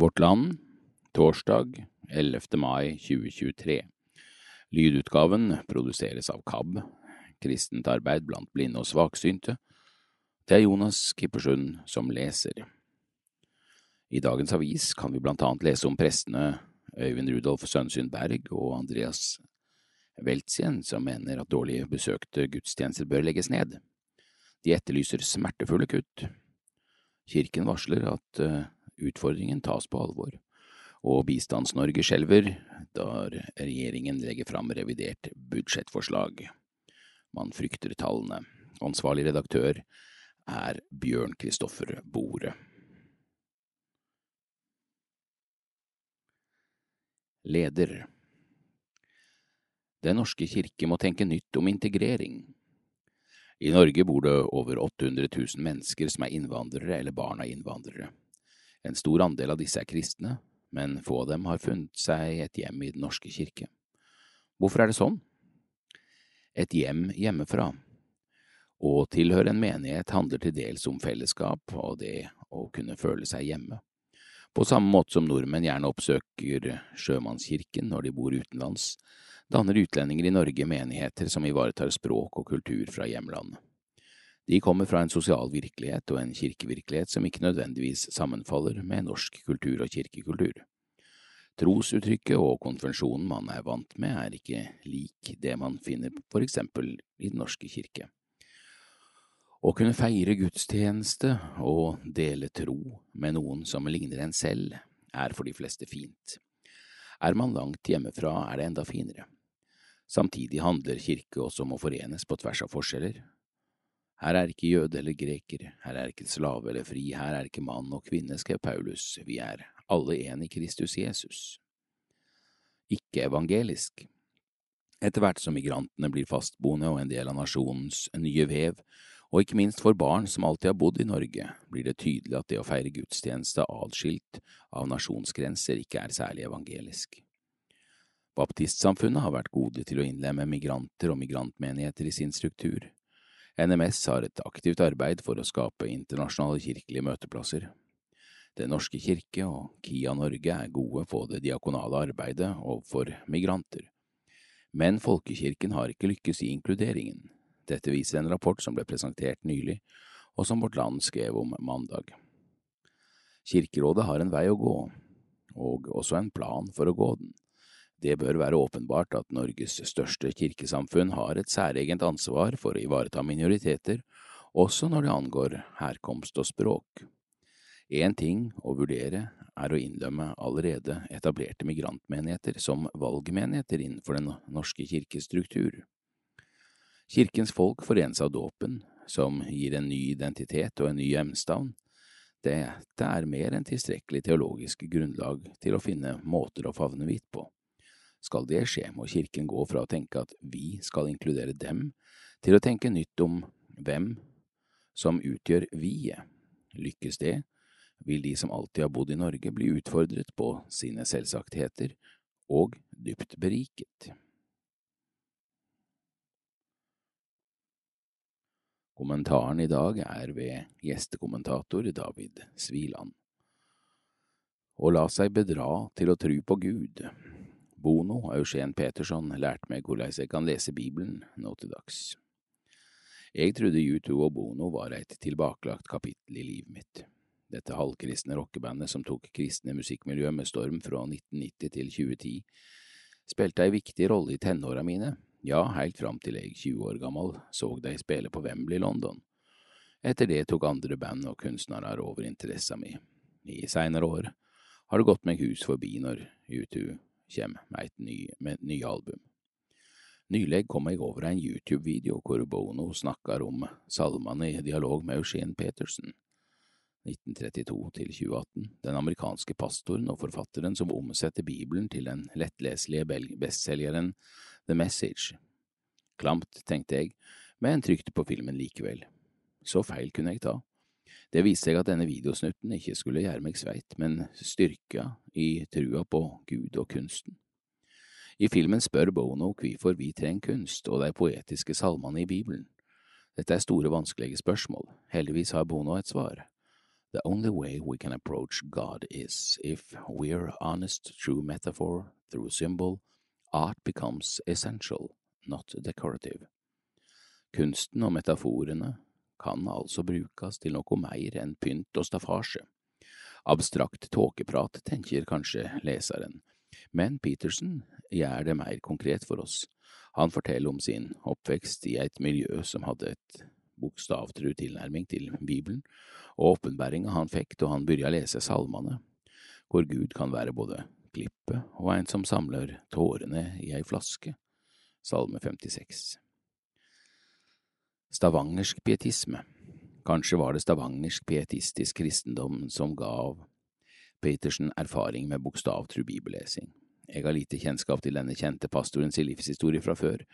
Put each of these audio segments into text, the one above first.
Vårt Land, torsdag 11. mai 2023. Lydutgaven produseres av KAB, Kristent arbeid blant blinde og svaksynte. Det er Jonas Kippersund som leser. I dagens avis kan vi blant annet lese om prestene Øyvind Rudolf Sønsund Berg og Andreas Weltzien, som mener at dårlig besøkte gudstjenester bør legges ned. De etterlyser smertefulle kutt. Kirken varsler at eh, utfordringen tas på alvor, og Bistands-Norge skjelver da regjeringen legger fram revidert budsjettforslag. Man frykter tallene. Ansvarlig redaktør er Bjørn Kristoffer Bore. Leder Den norske kirke må tenke nytt om integrering. I Norge bor det over 800 000 mennesker som er innvandrere eller barn av innvandrere. En stor andel av disse er kristne, men få av dem har funnet seg et hjem i Den norske kirke. Hvorfor er det sånn? Et hjem hjemmefra. Å tilhøre en menighet handler til dels om fellesskap og det å kunne føle seg hjemme. På samme måte som nordmenn gjerne oppsøker sjømannskirken når de bor utenlands, danner utlendinger i Norge menigheter som ivaretar språk og kultur fra hjemlandet. De kommer fra en sosial virkelighet og en kirkevirkelighet som ikke nødvendigvis sammenfaller med norsk kultur og kirkekultur. Trosuttrykket og konvensjonen man er vant med, er ikke lik det man finner for eksempel i Den norske kirke. Å kunne feire gudstjeneste og dele tro med noen som ligner en selv, er for de fleste fint. Er man langt hjemmefra, er det enda finere. Samtidig handler kirke også om å forenes på tvers av forskjeller. Her er ikke jøde eller greker, her er ikke slave eller fri, her er ikke mann og kvinne, skrev Paulus, vi er alle en i Kristus Jesus. Ikke evangelisk. Etter hvert som migrantene blir fastboende og en del av nasjonens nye vev, og ikke minst for barn som alltid har bodd i Norge, blir det tydelig at det å feire gudstjeneste adskilt av nasjonsgrenser ikke er særlig evangelisk. Baptistsamfunnet har vært gode til å innlemme migranter og migrantmenigheter i sin struktur. NMS har et aktivt arbeid for å skape internasjonale kirkelige møteplasser. Den norske kirke og KIA Norge er gode på det diakonale arbeidet overfor migranter. Men folkekirken har ikke lykkes i inkluderingen. Dette viser en rapport som ble presentert nylig, og som Vårt Land skrev om mandag. Kirkerådet har en vei å gå, og også en plan for å gå den. Det bør være åpenbart at Norges største kirkesamfunn har et særegent ansvar for å ivareta minoriteter, også når det angår herkomst og språk. Én ting å vurdere er å innlemme allerede etablerte migrantmenigheter som valgmenigheter innenfor Den norske kirkes. Kirkens folk forenes av dåpen, som gir en ny identitet og en ny hjemstavn. Dette er mer enn tilstrekkelig teologisk grunnlag til å finne måter å favne vidt på. Skal det skje, må Kirken gå fra å tenke at vi skal inkludere dem, til å tenke nytt om hvem som utgjør vi-et. Lykkes det, vil de som alltid har bodd i Norge bli utfordret på sine selvsagtheter og dypt beriket. Kommentaren i dag er ved gjestekommentator David Sviland. Å la seg bedra til å tru på Gud. Bono Eugen Peterson lærte meg hvordan jeg kan lese Bibelen nå til dags. Jeg trodde U2 og Bono var et tilbakelagt kapittel i livet mitt. Dette halvkristne rockebandet som tok kristne musikkmiljø med storm fra 1990 til 2010, spilte ei viktig rolle i tenåra mine, ja, heilt fram til jeg, 20 år gammel, så de spille på Wembley, London. Etter det tok andre band og kunstnere over interessa mi. I seinere år har det gått meg hus forbi når U2 kommer med et ny, med et ny album. Nylig kom jeg over en YouTube-video hvor Bono snakker om salmene i dialog med Eugene Petersen, 1932 til 2018, den amerikanske pastoren og forfatteren som omsetter Bibelen til den lettleselige bestselgeren The Message. Klamt, tenkte jeg, men trykte på filmen likevel. Så feil kunne jeg ta. Det viste seg at denne videosnutten ikke skulle gjøre meg sveit, men styrka i trua på Gud og kunsten. I filmen spør Bono hvorfor vi trenger kunst og de poetiske salmene i Bibelen. Dette er store, vanskelige spørsmål. Heldigvis har Bono et svar. The only way we can approach God is if we're honest through metaphor, through symbol, art becomes essential, not decorative. Kunsten og metaforene kan altså brukes til noe mer enn pynt og staffasje. Abstrakt tåkeprat, tenker kanskje leseren, men Peterson gjør det mer konkret for oss. Han forteller om sin oppvekst i et miljø som hadde et bokstavtru tilnærming til Bibelen, og åpenbæringa han fikk da han begynte å lese salmene, hvor Gud kan være både klippe og en som samler tårene i ei flaske, Salme 56. Stavangersk pietisme Kanskje var det stavangersk pietistisk kristendom som gav Petersen erfaring med bokstavtru bibellesing. Jeg har lite kjennskap til denne kjente pastorens livshistorie fra før,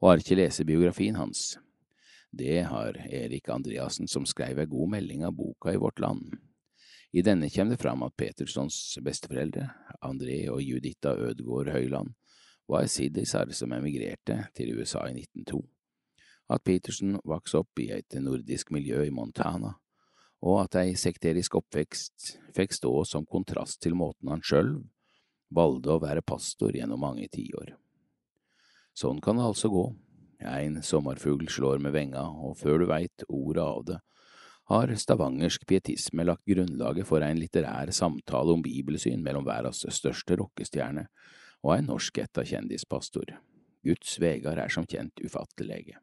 og har ikke lest biografien hans. Det har Erik Andreassen, som skrev ei god melding av boka i Vårt Land. I denne kommer det fram at Petersons besteforeldre, André og Juditha Ødgaard Høyland, var siddisar som emigrerte til USA i 1902, at Petersen vokste opp i et nordisk miljø i Montana, og at ei sekterisk oppvekst fikk stå som kontrast til måten han sjøl valgte å være pastor gjennom mange tiår. Sånn kan det altså gå, en sommerfugl slår med venga, og før du veit ordet av det, har stavangersk pietisme lagt grunnlaget for en litterær samtale om bibelsyn mellom verdens største rockestjerne og en norskætta kjendispastor. Guds vegar er som kjent ufattelige.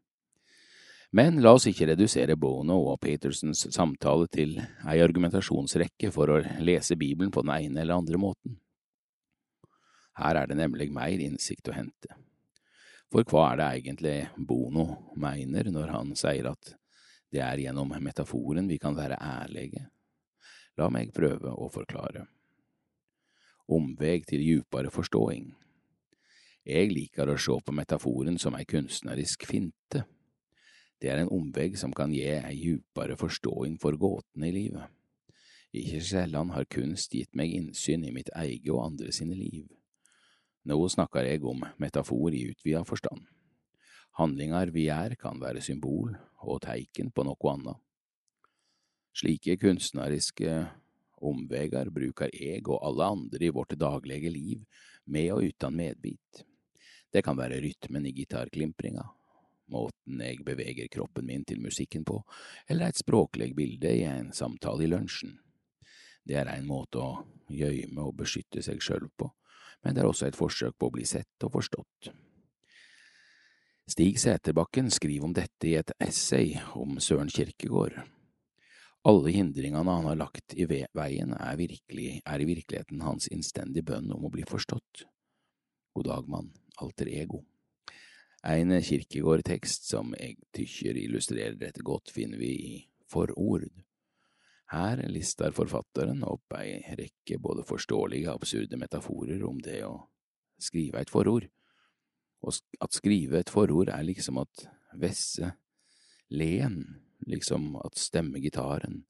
Men la oss ikke redusere Bono og Petersens samtale til ei argumentasjonsrekke for å lese Bibelen på den ene eller andre måten. Her er det nemlig mer innsikt å hente. For hva er det egentlig Bono mener når han sier at det er gjennom metaforen vi kan være ærlige? La meg prøve å forklare. Omveg til djupere forståing. Jeg liker å se på metaforen som ei kunstnerisk finte. Det er en omvegg som kan gi ei djupere forståing for gåtene i livet. Ikke sjelden har kunst gitt meg innsyn i mitt eget og andre sine liv. Nå snakker jeg om metafor i utvida forstand. Handlinger vi gjør kan være symbol og teiken på noe annet. Slike kunstneriske omveier bruker jeg og alle andre i vårt daglige liv, med og uten medbit. Det kan være rytmen i gitarklimpringa, måten jeg beveger kroppen min til musikken på, eller et språklig bilde i en samtale i lunsjen. Det er en måte å gjøyme og beskytte seg sjøl på, men det er også et forsøk på å bli sett og forstått. Stig Sæterbakken skriver om dette i et essay om Søren Kirkegård. Alle hindringene han har lagt i veien, er, virkelig, er i virkeligheten hans innstendige bønn om å bli forstått. God dag, mann, alter ego. En kirkegårdtekst som jeg tykker illustrerer dette godt, finner vi i Forord. Her lister forfatteren opp ei rekke både forståelige og absurde metaforer om det å skrive et forord. Og at skrive et forord er liksom at vesse len, liksom at stemme gitaren,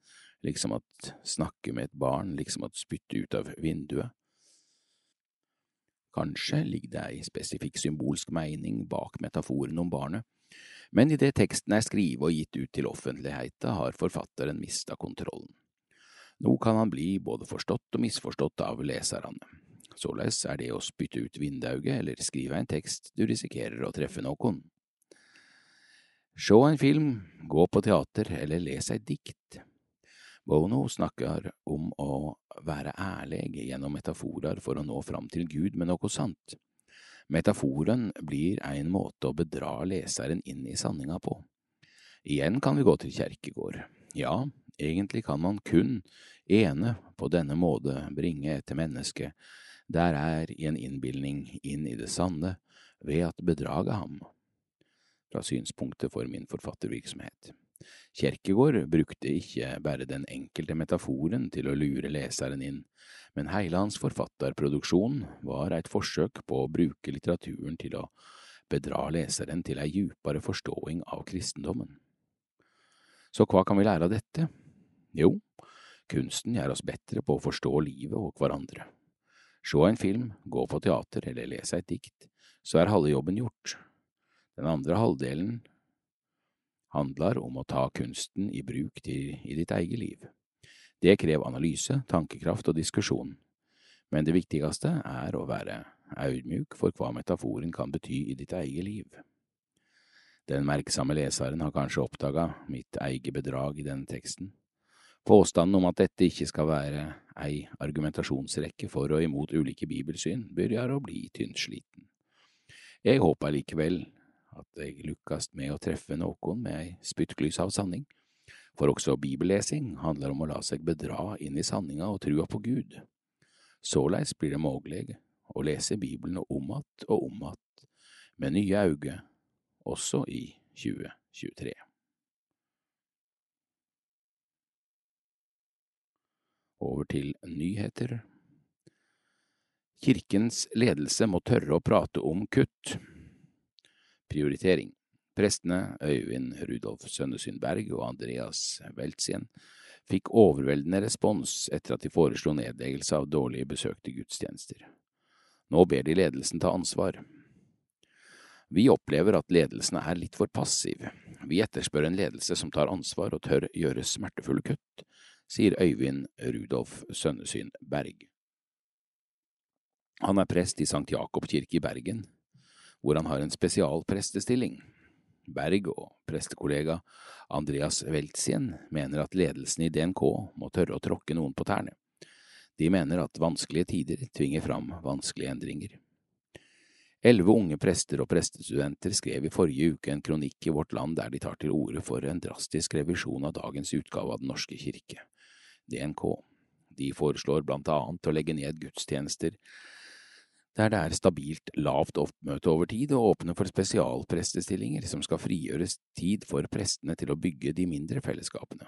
liksom at snakke med et barn, liksom at spytte ut av vinduet. Kanskje ligger det ei spesifikk symbolsk mening bak metaforen om barnet, men idet teksten er skrevet og gitt ut til offentligheten, har forfatteren mista kontrollen. Nå kan han bli både forstått og misforstått av leserne. Såleis er det å spytte ut vindauget eller skrive en tekst du risikerer å treffe noen. Se en film, gå på teater eller les et dikt. Bono snakker om å være ærlig gjennom metaforer for å nå fram til Gud med noe sant. Metaforen blir en måte å bedra leseren inn i sanninga på. Igjen kan vi gå til Kjerkegård. Ja, egentlig kan man kun ene på denne måte bringe et menneske der er i en innbilning inn i det sanne ved at bedrage ham. Fra synspunktet for min forfattervirksomhet. Kjerkegård brukte ikke bare den enkelte metaforen til å lure leseren inn, men hele hans forfatterproduksjon var et forsøk på å bruke litteraturen til å bedra leseren til ei djupere forståing av kristendommen. Så hva kan vi lære av dette? Jo, kunsten gjør oss bedre på å forstå livet og hverandre. Se en film, gå på teater eller lese et dikt, så er halve jobben gjort. Den andre halvdelen handler om å ta kunsten i bruk til, i ditt eget liv. Det krever analyse, tankekraft og diskusjon, men det viktigste er å være audmjuk for hva metaforen kan bety i ditt eget liv. Den merksomme leseren har kanskje oppdaga mitt eget bedrag i denne teksten. Påstanden om at dette ikke skal være ei argumentasjonsrekke for og imot ulike bibelsyn, begynner å bli tynnsliten. Jeg håper likevel at jeg lukkast med å treffe noen med ei spyttglys av sanning, for også bibellesing handler om å la seg bedra inn i sanninga og trua på Gud. Såleis blir det mogleg å lese Bibelen om att og om att med nye auge, også i 2023. Over til nyheter. Kirkens ledelse må tørre å prate om kutt. Prioritering. Prestene Øyvind Rudolf Sønnesyn Berg og Andreas Weltzien fikk overveldende respons etter at de foreslo nedleggelse av dårlig besøkte gudstjenester. Nå ber de ledelsen ta ansvar. Vi opplever at ledelsen er litt for passiv. Vi etterspør en ledelse som tar ansvar og tør gjøre smertefulle kutt, sier Øyvind Rudolf Sønnesyn Berg. Han er prest i Sankt Jakob kirke i Bergen, hvor han har en spesialprestestilling. Berg og prestekollega Andreas Weltzien mener at ledelsen i DNK må tørre å tråkke noen på tærne. De mener at vanskelige tider tvinger fram vanskelige endringer. Elleve unge prester og prestestudenter skrev i forrige uke en kronikk i Vårt Land der de tar til orde for en drastisk revisjon av dagens utgave av Den norske kirke, DNK. De foreslår blant annet å legge ned gudstjenester der det er stabilt lavt oppmøte over tid, og åpne for spesialprestestillinger som skal frigjøres tid for prestene til å bygge de mindre fellesskapene.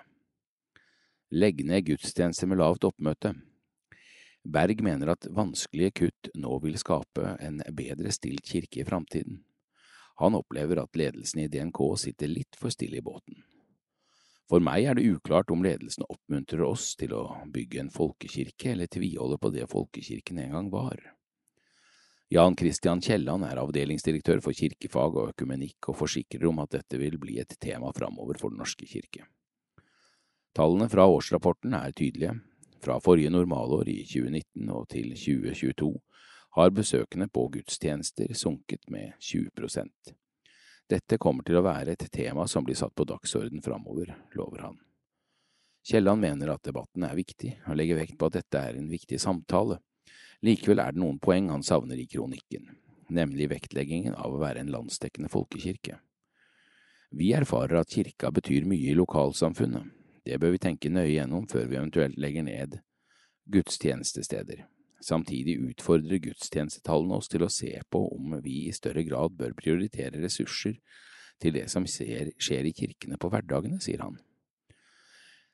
Legg ned gudstjenester med lavt oppmøte. Berg mener at vanskelige kutt nå vil skape en bedre stilt kirke i framtiden. Han opplever at ledelsen i DNK sitter litt for stille i båten. For meg er det uklart om ledelsen oppmuntrer oss til å bygge en folkekirke eller tviholder på det folkekirken en gang var. Jan Christian Kielland er avdelingsdirektør for kirkefag og økumenikk, og forsikrer om at dette vil bli et tema framover for Den norske kirke. Tallene fra årsrapporten er tydelige. Fra forrige normalår i 2019 og til 2022 har besøkende på gudstjenester sunket med 20% Dette kommer til å være et tema som blir satt på dagsorden framover, lover han. Kielland mener at debatten er viktig, og legger vekt på at dette er en viktig samtale Likevel er det noen poeng han savner i kronikken, nemlig vektleggingen av å være en landsdekkende folkekirke. Vi erfarer at kirka betyr mye i lokalsamfunnet, det bør vi tenke nøye gjennom før vi eventuelt legger ned gudstjenestesteder. Samtidig utfordrer gudstjenestetallene oss til å se på om vi i større grad bør prioritere ressurser til det som skjer i kirkene på hverdagene, sier han.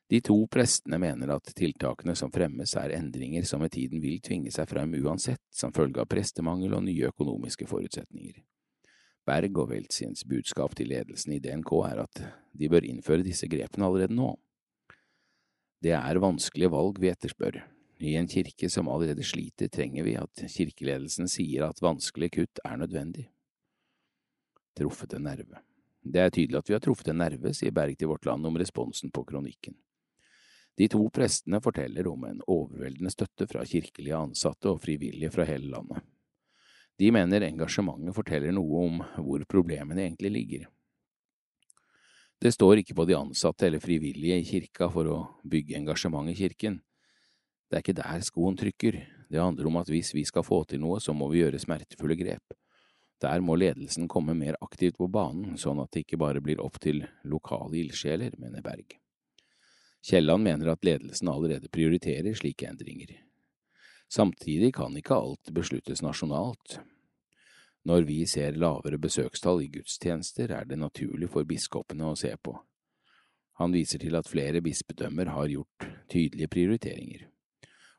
De to prestene mener at tiltakene som fremmes er endringer som med tiden vil tvinge seg frem uansett, som følge av prestemangel og nye økonomiske forutsetninger. Berg og Weltzins budskap til ledelsen i DNK er at de bør innføre disse grepene allerede nå. Det er vanskelige valg vi etterspør. I en kirke som allerede sliter, trenger vi at kirkeledelsen sier at vanskelige kutt er nødvendig. Truffet en nerve. Det er tydelig at vi har truffet en nerve, sier Berg til Vårt Land om responsen på kronikken. De to prestene forteller om en overveldende støtte fra kirkelige ansatte og frivillige fra hele landet. De mener engasjementet forteller noe om hvor problemene egentlig ligger. Det står ikke på de ansatte eller frivillige i kirka for å bygge engasjement i kirken. Det er ikke der skoen trykker, det handler om at hvis vi skal få til noe, så må vi gjøre smertefulle grep. Der må ledelsen komme mer aktivt på banen, sånn at det ikke bare blir opp til lokale ildsjeler, mener Berg. Kielland mener at ledelsen allerede prioriterer slike endringer. Samtidig kan ikke alt besluttes nasjonalt. Når vi ser lavere besøkstall i gudstjenester, er det naturlig for biskopene å se på. Han viser til at flere bispedømmer har gjort tydelige prioriteringer.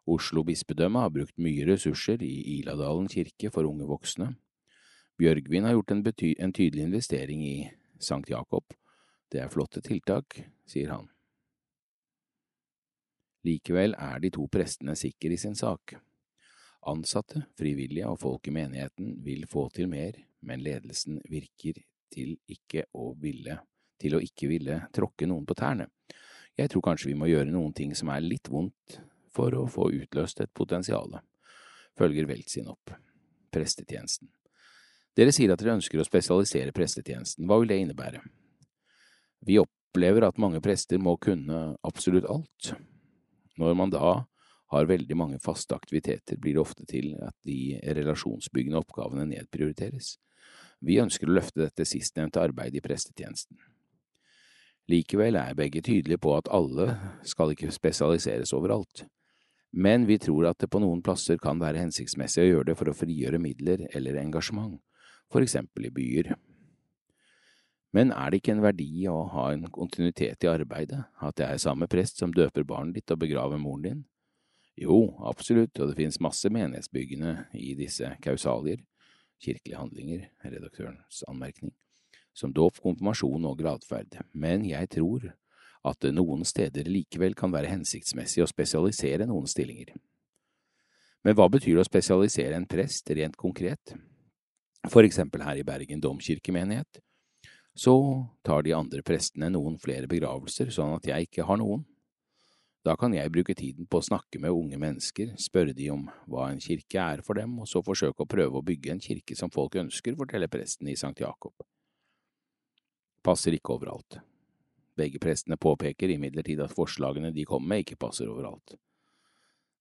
Oslo bispedømme har brukt mye ressurser i Iladalen kirke for unge voksne. Bjørgvin har gjort en, en tydelig investering i Sankt Jakob. Det er flotte tiltak, sier han. Likevel er de to prestene sikre i sin sak. Ansatte, frivillige og folk i menigheten vil få til mer, men ledelsen virker til ikke å ville, til å ikke ville tråkke noen på tærne. Jeg tror kanskje vi må gjøre noen ting som er litt vondt for å få utløst et potensial, følger Weltzin opp. Prestetjenesten. Dere sier at dere ønsker å spesialisere prestetjenesten. Hva vil det innebære? Vi opplever at mange prester må kunne absolutt alt. Når man da har veldig mange faste aktiviteter, blir det ofte til at de relasjonsbyggende oppgavene nedprioriteres. Vi ønsker å løfte dette sistnevnte arbeidet i prestetjenesten. Likevel er begge tydelige på at alle skal ikke spesialiseres overalt, men vi tror at det på noen plasser kan være hensiktsmessig å gjøre det for å frigjøre midler eller engasjement, for eksempel i byer. Men er det ikke en verdi å ha en kontinuitet i arbeidet, at det er samme prest som døper barnet ditt og begraver moren din? Jo, absolutt, og det finnes masse menighetsbyggende i disse kausalier, kirkelige handlinger, redaktørens anmerkning, som dåp, konfirmasjon og gradferd, men jeg tror at det noen steder likevel kan være hensiktsmessig å spesialisere noen stillinger. Men hva betyr det å spesialisere en prest rent konkret? For eksempel her i Bergen domkirkemenighet, så tar de andre prestene noen flere begravelser, sånn at jeg ikke har noen. Da kan jeg bruke tiden på å snakke med unge mennesker, spørre de om hva en kirke er for dem, og så forsøke å prøve å bygge en kirke som folk ønsker, forteller presten i Sankt Jakob. Passer ikke overalt. Begge prestene påpeker imidlertid at forslagene de kommer med, ikke passer overalt.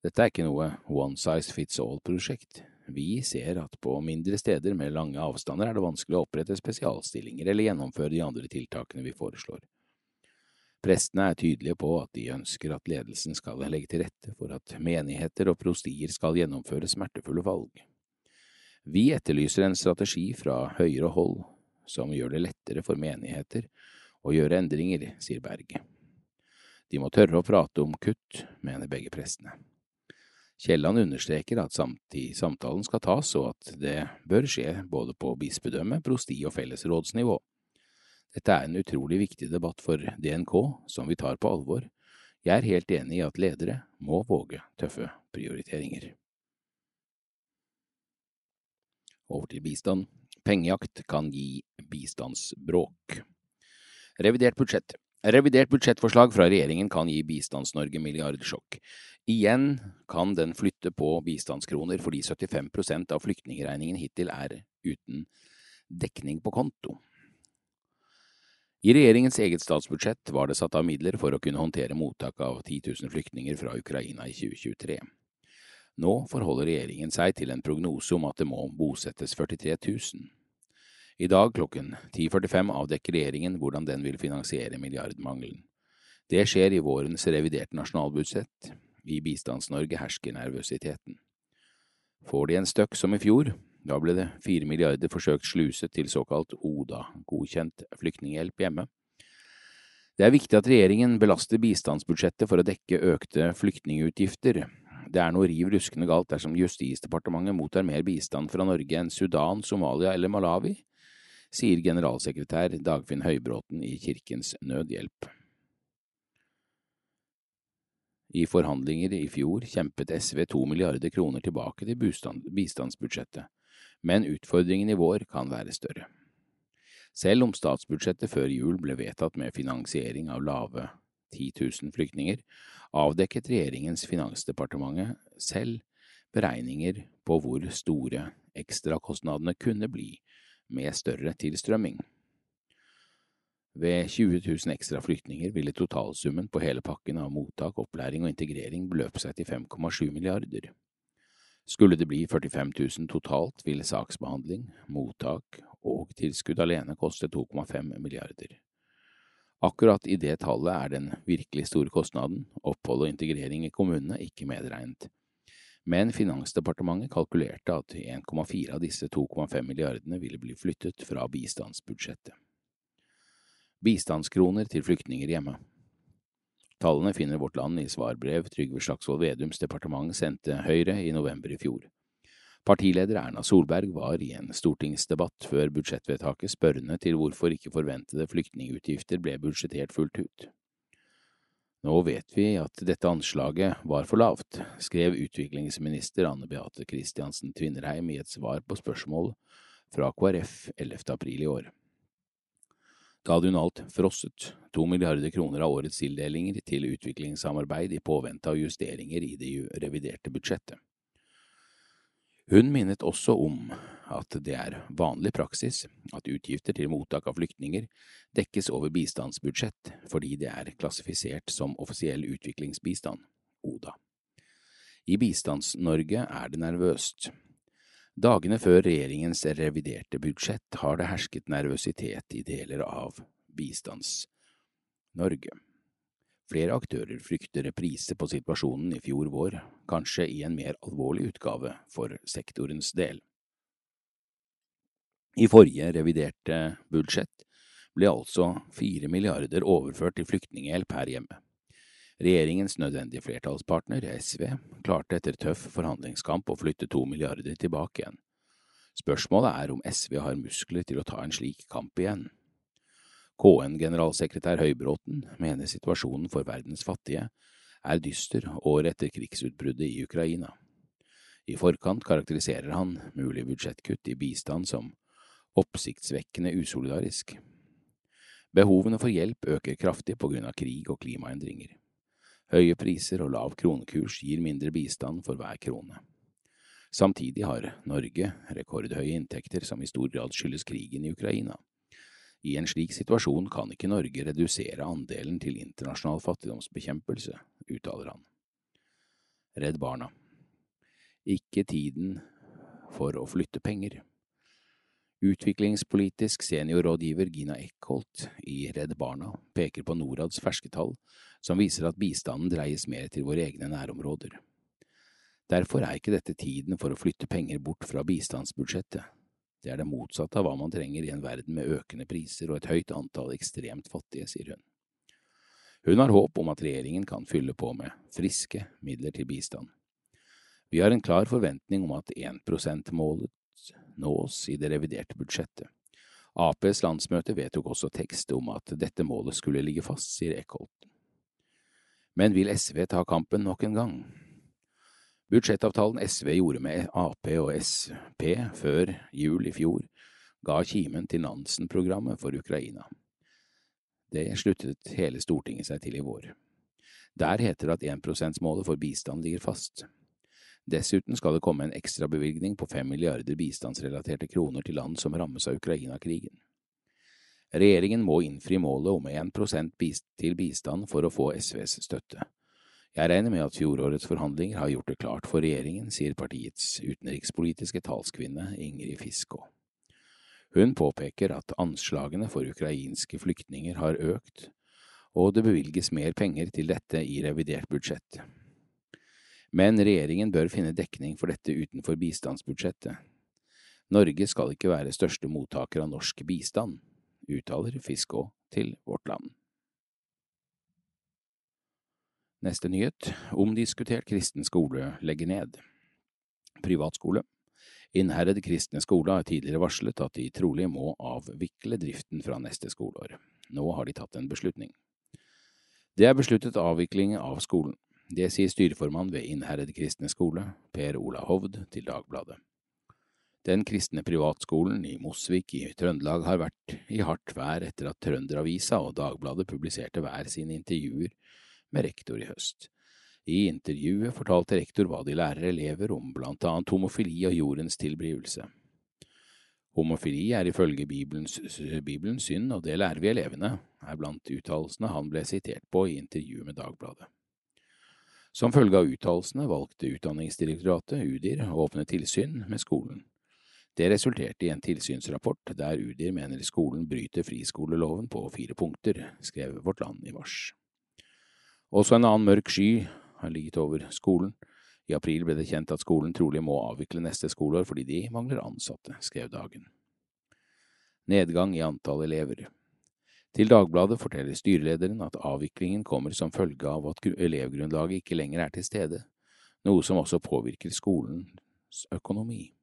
Dette er ikke noe one size fits all-prosjekt. Vi ser at på mindre steder med lange avstander er det vanskelig å opprette spesialstillinger eller gjennomføre de andre tiltakene vi foreslår. Prestene er tydelige på at de ønsker at ledelsen skal legge til rette for at menigheter og prostier skal gjennomføre smertefulle valg. Vi etterlyser en strategi fra høyere hold som gjør det lettere for menigheter å gjøre endringer, sier Berg. De må tørre å prate om kutt, mener begge prestene. Kielland understreker at samtalen skal tas, og at det bør skje både på bispedømme, prosti og fellesrådsnivå. Dette er en utrolig viktig debatt for DNK, som vi tar på alvor. Jeg er helt enig i at ledere må våge tøffe prioriteringer. Over til bistand. Pengejakt kan gi bistandsbråk. Revidert budsjett. Revidert budsjettforslag fra regjeringen kan gi Bistands-Norge milliardsjokk. Igjen kan den flytte på bistandskroner fordi 75% av flyktningregningen hittil er uten dekning på konto. I regjeringens eget statsbudsjett var det satt av midler for å kunne håndtere mottak av 10 000 flyktninger fra Ukraina i 2023. Nå forholder regjeringen seg til en prognose om at det må bosettes 43 000. I dag klokken 10.45 avdekker regjeringen hvordan den vil finansiere milliardmangelen. Det skjer i vårens reviderte nasjonalbudsjett. I Bistands-Norge hersker nervøsiteten. Får de en støkk som i fjor, da ble det fire milliarder forsøkt sluset til såkalt ODA, godkjent flyktninghjelp hjemme. Det er viktig at regjeringen belaster bistandsbudsjettet for å dekke økte flyktningutgifter. Det er noe riv ruskende galt dersom Justisdepartementet mottar mer bistand fra Norge enn Sudan, Somalia eller Malawi, sier generalsekretær Dagfinn Høybråten i Kirkens Nødhjelp. I forhandlinger i fjor kjempet SV to milliarder kroner tilbake til bistandsbudsjettet, men utfordringen i vår kan være større. Selv om statsbudsjettet før jul ble vedtatt med finansiering av lave 10 000 flyktninger, avdekket regjeringens finansdepartementet selv beregninger på hvor store ekstrakostnadene kunne bli med større tilstrømming. Ved 20 000 ekstra flyktninger ville totalsummen på hele pakken av mottak, opplæring og integrering beløpe seg til 5,7 milliarder. Skulle det bli 45 000 totalt, ville saksbehandling, mottak og tilskudd alene koste 2,5 milliarder. Akkurat i det tallet er den virkelig store kostnaden, opphold og integrering i kommunene, ikke medregnet men Finansdepartementet kalkulerte at 1,4 av disse 2,5 milliardene ville bli flyttet fra bistandsbudsjettet. Bistandskroner til flyktninger hjemme. Tallene finner Vårt Land i svarbrev Trygve Slagsvold Vedums departement sendte Høyre i november i fjor. Partileder Erna Solberg var i en stortingsdebatt før budsjettvedtaket spørrende til hvorfor ikke forventede flyktningutgifter ble budsjettert fullt ut. Nå vet vi at dette anslaget var for lavt, skrev utviklingsminister Anne Beate Christiansen Tvinnereim i et svar på spørsmål fra KrF 11. april i år. Da hadde hun alt frosset, to milliarder kroner av årets tildelinger til utviklingssamarbeid i påvente av justeringer i det reviderte budsjettet. Hun minnet også om at det er vanlig praksis at utgifter til mottak av flyktninger dekkes over bistandsbudsjett fordi det er klassifisert som offisiell utviklingsbistand, ODA. I Bistands-Norge er det nervøst. Dagene før regjeringens reviderte budsjett har det hersket nervøsitet i deler av Bistands-Norge. Flere aktører frykter reprise på situasjonen i fjor vår, kanskje i en mer alvorlig utgave for sektorens del. I forrige reviderte budsjett ble altså fire milliarder overført til flyktninghjelp her hjemme. Regjeringens nødvendige flertallspartner, SV, klarte etter tøff forhandlingskamp å flytte to milliarder tilbake igjen. Spørsmålet er om SV har muskler til å ta en slik kamp igjen. KN-generalsekretær Høybråten mener situasjonen for verdens fattige er dyster året etter krigsutbruddet i Ukraina. I forkant karakteriserer han mulig budsjettkutt i bistand som oppsiktsvekkende usolidarisk. Behovene for hjelp øker kraftig på grunn av krig og klimaendringer. Høye priser og lav kronekurs gir mindre bistand for hver krone. Samtidig har Norge rekordhøye inntekter som i stor grad skyldes krigen i Ukraina. I en slik situasjon kan ikke Norge redusere andelen til internasjonal fattigdomsbekjempelse, uttaler han. Redd Barna Ikke tiden for å flytte penger. Utviklingspolitisk seniorrådgiver Gina Eckholt i Redd Barna peker på Norads ferske tall, som viser at bistanden dreies mer til våre egne nærområder. Derfor er ikke dette tiden for å flytte penger bort fra bistandsbudsjettet, det er det motsatte av hva man trenger i en verden med økende priser og et høyt antall ekstremt fattige, sier hun. Hun har håp om at regjeringen kan fylle på med friske midler til bistand. Vi har en klar forventning om at 1 %-målet nås i det reviderte budsjettet. Aps landsmøte vedtok også tekst om at dette målet skulle ligge fast, sier Eckholt. Men vil SV ta kampen nok en gang? Budsjettavtalen SV gjorde med Ap og Sp før jul i fjor, ga kimen til Nansen-programmet for Ukraina. Det sluttet hele Stortinget seg til i vår. Der heter det at 1 %-målet for bistand ligger fast. Dessuten skal det komme en ekstrabevilgning på fem milliarder bistandsrelaterte kroner til land som rammes av Ukraina-krigen. Regjeringen må innfri målet om 1% til bistand for å få SVs støtte. Jeg regner med at fjorårets forhandlinger har gjort det klart for regjeringen, sier partiets utenrikspolitiske talskvinne Ingrid Fiskå. Hun påpeker at anslagene for ukrainske flyktninger har økt, og det bevilges mer penger til dette i revidert budsjett. Men regjeringen bør finne dekning for dette utenfor bistandsbudsjettet. Norge skal ikke være største mottaker av norsk bistand, uttaler Fiskå til Vårt Land. Neste nyhet. Omdiskutert kristen skole legger ned. Privatskole. Innherred kristne skole har tidligere varslet at de trolig må avvikle driften fra neste skoleår. Nå har de tatt en beslutning. Det er besluttet avvikling av skolen. Det sier styreformann ved Innherred kristne skole, Per Ola Hovd, til Dagbladet. Den kristne privatskolen i Mosvik i Trøndelag har vært i hardt vær etter at Trønderavisa og Dagbladet publiserte hver sine intervjuer med rektor i høst. I intervjuet fortalte rektor hva de lærer elever om blant annet homofili og jordens tilblivelse. Homofili er ifølge Bibelens, Bibelens synd, og det lærer vi elevene, er blant uttalelsene han ble sitert på i intervjuet med Dagbladet. Som følge av uttalelsene valgte Utdanningsdirektoratet, UDIR, å åpne tilsyn med skolen. Det resulterte i en tilsynsrapport der UDIR mener skolen bryter friskoleloven på fire punkter, skrev Vårt Land i mars. Også en annen mørk sky har ligget over skolen. I april ble det kjent at skolen trolig må avvikle neste skoleår fordi de mangler ansatte, skrev Dagen. Nedgang i antall elever. Til Dagbladet forteller styrelederen at avviklingen kommer som følge av at elevgrunnlaget ikke lenger er til stede, noe som også påvirker skolens økonomi.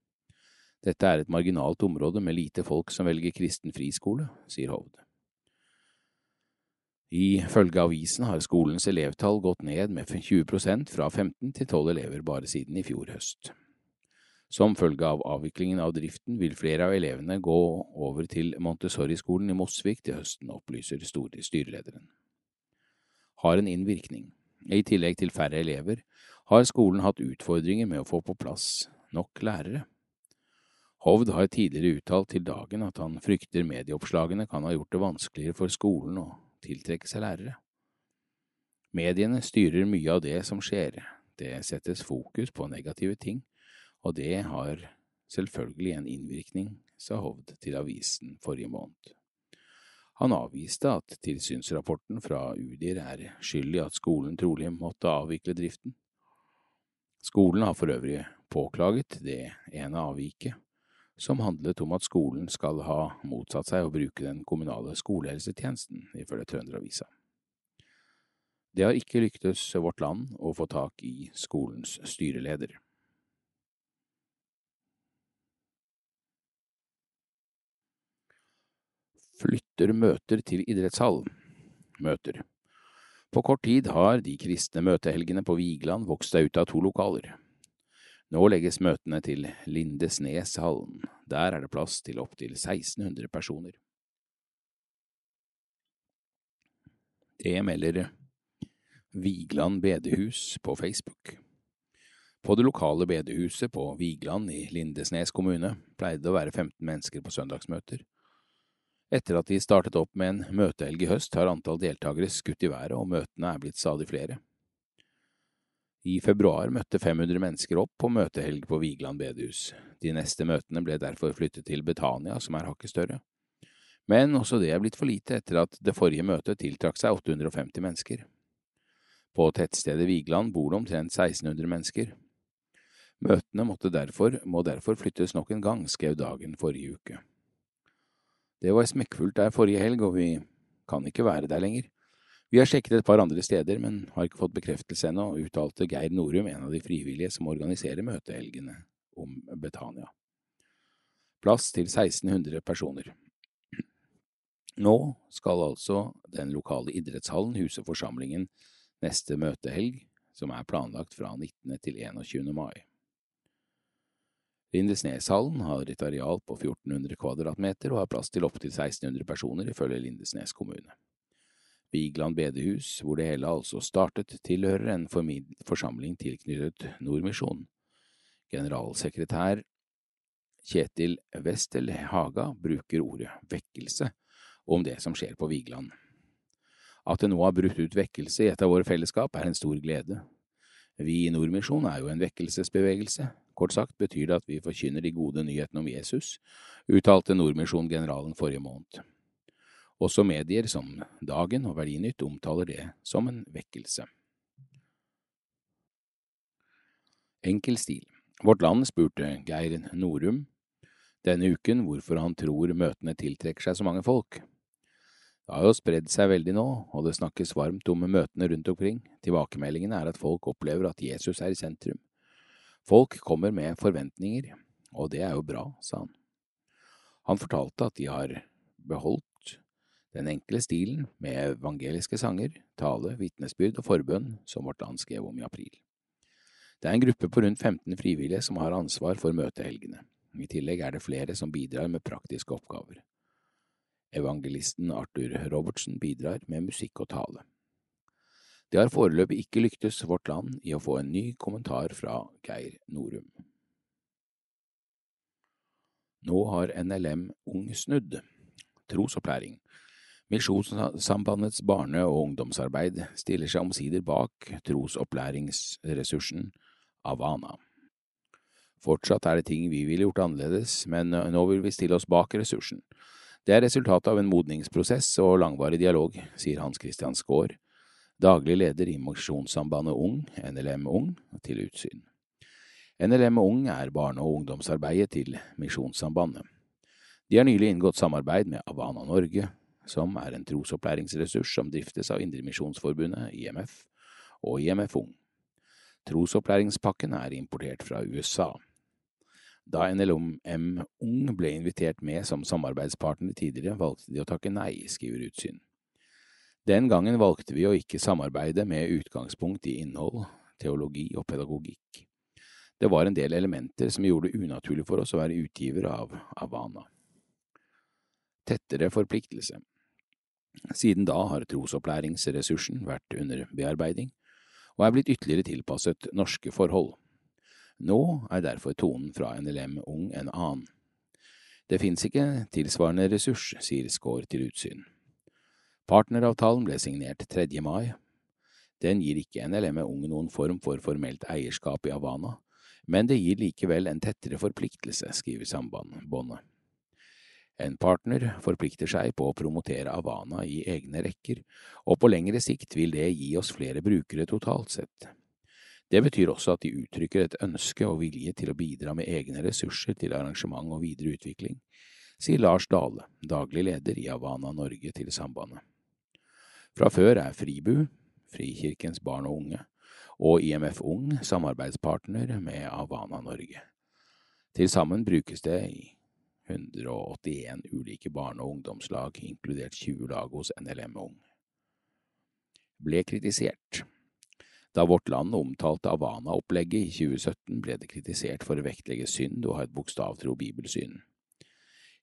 Dette er et marginalt område med lite folk som velger kristen friskole, sier Hovd. Ifølge avisen har skolens elevtall gått ned med 20 prosent, fra 15 til 12 elever bare siden i fjor høst. Som følge av avviklingen av driften vil flere av elevene gå over til Montessori-skolen i Mosvik til høsten, opplyser styrelederen. Har en innvirkning. I tillegg til færre elever har skolen hatt utfordringer med å få på plass nok lærere. Hovd har tidligere uttalt til Dagen at han frykter medieoppslagene kan ha gjort det vanskeligere for skolen å tiltrekke seg lærere. Mediene styrer mye av det som skjer, det settes fokus på negative ting, og det har selvfølgelig en innvirkning, sa Hovd til avisen forrige måned. Han avviste at tilsynsrapporten fra Udir er skyld i at skolen trolig måtte avvikle driften. Skolen har for øvrig påklaget det ene avviket, som handlet om at skolen skal ha motsatt seg å bruke den kommunale skolehelsetjenesten, ifølge Trønderavisa. Det har ikke lyktes Vårt Land å få tak i skolens styreleder. Flytter møter til idrettshall. Møter. På kort tid har de kristne møtehelgene på Vigeland vokst seg ut av to lokaler. Nå legges møtene til Lindesneshallen. Der er det plass til opptil 1600 personer. Det melder Vigeland bedehus på Facebook. På det lokale bedehuset på Vigeland i Lindesnes kommune pleide det å være 15 mennesker på søndagsmøter. Etter at de startet opp med en møtehelg i høst, har antall deltakere skutt i været, og møtene er blitt stadig flere. I februar møtte 500 mennesker opp på møtehelg på Vigeland bedehus. De neste møtene ble derfor flyttet til Betania, som er hakket større. Men også det er blitt for lite etter at det forrige møtet tiltrakk seg 850 mennesker. På tettstedet Vigeland bor det omtrent 1600 mennesker. Møtene derfor, må derfor flyttes nok en gang, skrev Dagen forrige uke. Det var smekkfullt der forrige helg, og vi kan ikke være der lenger. Vi har sjekket et par andre steder, men har ikke fått bekreftelse ennå, uttalte Geir Norum, en av de frivillige som organiserer møtehelgene om Betania. Plass til 1600 personer. Nå skal altså den lokale idrettshallen huse forsamlingen neste møtehelg, som er planlagt fra 19. til 21. mai. Lindesneshallen har et areal på 1400 kvadratmeter og har plass til opptil 1600 personer, ifølge Lindesnes kommune. Vigeland bedehus, hvor det hele altså startet, tilhører en forsamling tilknyttet Nordmisjon. Generalsekretær Kjetil Westel Haga bruker ordet vekkelse om det som skjer på Vigeland. At det nå har brutt ut vekkelse i et av våre fellesskap, er en stor glede. Vi i Nordmisjon er jo en vekkelsesbevegelse. Kort sagt betyr det at vi forkynner de gode nyhetene om Jesus, uttalte Nordmisjon-generalen forrige måned. Også medier som Dagen og Verdinytt omtaler det som en vekkelse. Enkel stil. Vårt Land spurte Geir Norum denne uken hvorfor han tror møtene tiltrekker seg så mange folk. Det har jo spredd seg veldig nå, og det snakkes varmt om møtene rundt omkring. Tilbakemeldingene er at folk opplever at Jesus er i sentrum. Folk kommer med forventninger, og det er jo bra, sa han. Han fortalte at de har beholdt den enkle stilen med evangeliske sanger, tale, vitnesbyrd og forbønn som Vårt Land skrev om i april. Det er en gruppe på rundt 15 frivillige som har ansvar for møtehelgene. I tillegg er det flere som bidrar med praktiske oppgaver. Evangelisten Arthur Robertsen bidrar med musikk og tale. Det har foreløpig ikke lyktes Vårt Land i å få en ny kommentar fra Geir Norum. Nå har NLM Ung snudd. Trosopplæring Misjonssambandets barne- og ungdomsarbeid stiller seg omsider bak trosopplæringsressursen Avana. Fortsatt er det ting vi ville gjort annerledes, men nå vil vi stille oss bak ressursen. Det er resultatet av en modningsprosess og langvarig dialog, sier Hans Christian Skaar, daglig leder i Misjonssambandet Ung, NLM Ung, til utsyn. NLM Ung er barne- og ungdomsarbeidet til Misjonssambandet. De har nylig inngått samarbeid med Avana Norge, som er en trosopplæringsressurs som driftes av Indremisjonsforbundet, IMF, og IMF Ung. Trosopplæringspakken er importert fra USA. Da NLM Ung ble invitert med som samarbeidspartner tidligere, valgte de å takke nei, skriver Utsyn. Den gangen valgte vi å ikke samarbeide med utgangspunkt i innhold, teologi og pedagogikk. Det var en del elementer som gjorde det unaturlig for oss å være utgiver av Havana. Tettere forpliktelse Siden da har trosopplæringsressursen vært under bearbeiding, og er blitt ytterligere tilpasset norske forhold. Nå er derfor tonen fra NLM Ung en annen. Det finnes ikke tilsvarende ressurs, sier Skaar til Utsyn. Partneravtalen ble signert 3. mai. Den gir ikke NLM Ung noen form for formelt eierskap i Havana, men det gir likevel en tettere forpliktelse, skriver sambandbåndet. En partner forplikter seg på å promotere Havana i egne rekker, og på lengre sikt vil det gi oss flere brukere totalt sett. Det betyr også at de uttrykker et ønske og vilje til å bidra med egne ressurser til arrangement og videre utvikling, sier Lars Dale, daglig leder i Havana Norge til Sambandet. Fra før er Fribu, Frikirkens barn og unge, og IMF Ung samarbeidspartner med Havana Norge. Til sammen brukes det i 181 ulike barne- og ungdomslag, inkludert 20 lag hos NLM Ung. Ble kritisert. Da Vårt Land omtalte Havana-opplegget i 2017, ble det kritisert for å vektlegge synd og ha et bokstavtro bibelsyn.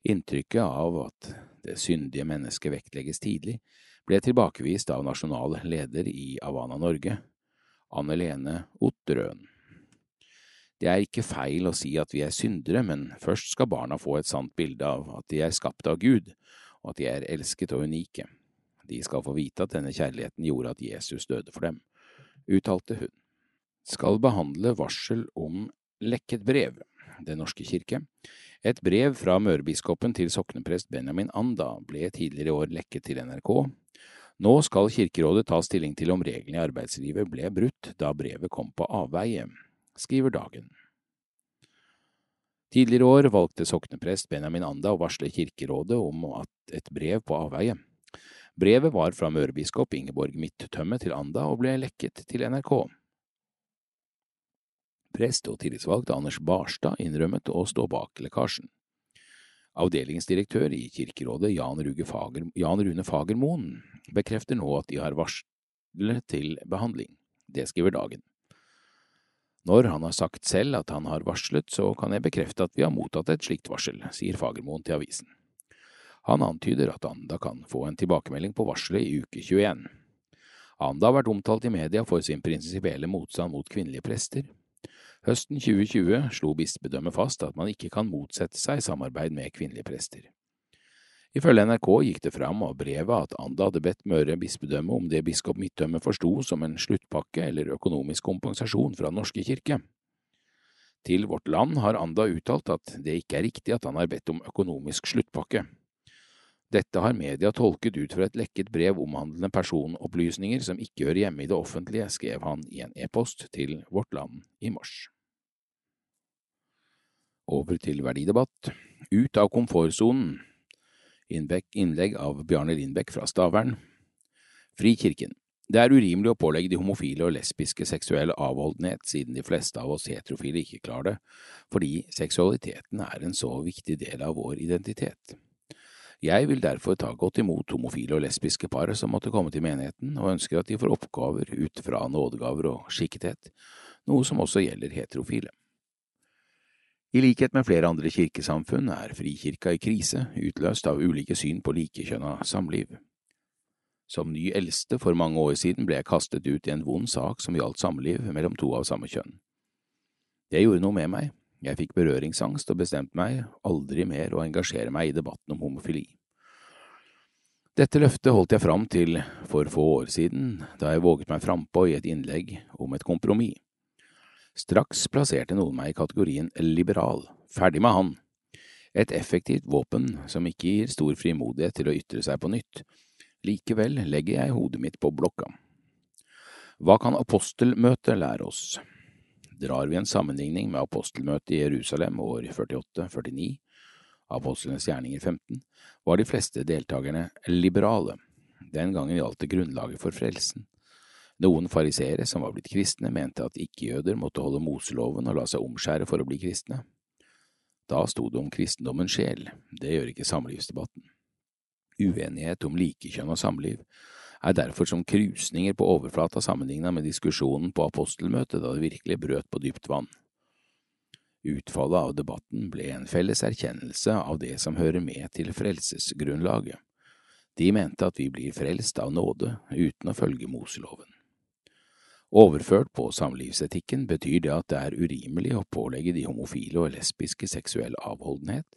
Inntrykket av at det syndige mennesket vektlegges tidlig, ble tilbakevist av nasjonal leder i Havana Norge, Anne Lene Otterøen. Det er ikke feil å si at vi er syndere, men først skal barna få et sant bilde av at de er skapt av Gud, og at de er elsket og unike. De skal få vite at denne kjærligheten gjorde at Jesus døde for dem, uttalte hun. Skal behandle varsel om lekket brev, Den norske kirke. Et brev fra mørebiskopen til sokneprest Benjamin Anda ble tidligere i år lekket til NRK. Nå skal Kirkerådet ta stilling til om reglene i arbeidslivet ble brutt da brevet kom på avveie skriver Dagen. Tidligere år valgte sokneprest Benjamin Anda å varsle Kirkerådet om et brev på avveie. Brevet var fra mørebiskop Ingeborg Midttømme til Anda og ble lekket til NRK. Prest og tillitsvalgt Anders Barstad innrømmet å stå bak lekkasjen. Avdelingsdirektør i Kirkerådet Jan, Fager, Jan Rune Fagermoen bekrefter nå at de har varslet til behandling. Det skriver Dagen. Når han har sagt selv at han har varslet, så kan jeg bekrefte at vi har mottatt et slikt varsel, sier Fagermoen til avisen. Han antyder at Anda kan få en tilbakemelding på varselet i uke 21. Anda har vært omtalt i media for sin prinsipielle motstand mot kvinnelige prester. Høsten 2020 slo bispedømmet fast at man ikke kan motsette seg samarbeid med kvinnelige prester. Ifølge NRK gikk det fram av brevet at Anda hadde bedt Møre bispedømme om det biskop Midtømme forsto som en sluttpakke eller økonomisk kompensasjon fra norske kirke. Til Vårt Land har Anda uttalt at det ikke er riktig at han har bedt om økonomisk sluttpakke. Dette har media tolket ut fra et lekket brev omhandlende personopplysninger som ikke hører hjemme i det offentlige, skrev han i en e-post til Vårt Land i mars. Over til verdidebatt. Ut av komfortsonen. Innlegg av Bjarne Lindbekk fra Stavern. Frikirken. Det er urimelig å pålegge de homofile og lesbiske seksuell avholdenhet, siden de fleste av oss heterofile ikke klarer det, fordi seksualiteten er en så viktig del av vår identitet. Jeg vil derfor ta godt imot homofile og lesbiske par som måtte komme til menigheten, og ønsker at de får oppgaver ut fra nådegaver og skikkethet, noe som også gjelder heterofile. I likhet med flere andre kirkesamfunn er Frikirka i krise, utløst av ulike syn på likekjønna samliv. Som ny eldste for mange år siden ble jeg kastet ut i en vond sak som gjaldt samliv mellom to av samme kjønn. Det gjorde noe med meg, jeg fikk berøringsangst og bestemte meg aldri mer å engasjere meg i debatten om homofili. Dette løftet holdt jeg fram til for få år siden, da jeg våget meg frampå i et innlegg om et kompromiss. Straks plasserte noen meg i kategorien liberal, ferdig med han. Et effektivt våpen som ikke gir stor frimodighet til å ytre seg på nytt. Likevel legger jeg hodet mitt på blokka. Hva kan apostelmøtet lære oss? Drar vi en sammenligning med apostelmøtet i Jerusalem år 48–49, apostlenes gjerninger 15, var de fleste deltakerne liberale. Den gangen gjaldt det grunnlaget for frelsen. Noen fariseere som var blitt kristne, mente at ikke-jøder måtte holde Moseloven og la seg omskjære for å bli kristne. Da sto det om kristendommens sjel, det gjør ikke samlivsdebatten. Uenighet om likekjønn og samliv er derfor som krusninger på overflata sammenlignet med diskusjonen på apostelmøtet da det virkelig brøt på dypt vann. Utfallet av debatten ble en felles erkjennelse av det som hører med til frelsesgrunnlaget. De mente at vi blir frelst av nåde uten å følge Moseloven. Overført på samlivsetikken betyr det at det er urimelig å pålegge de homofile og lesbiske seksuell avholdenhet,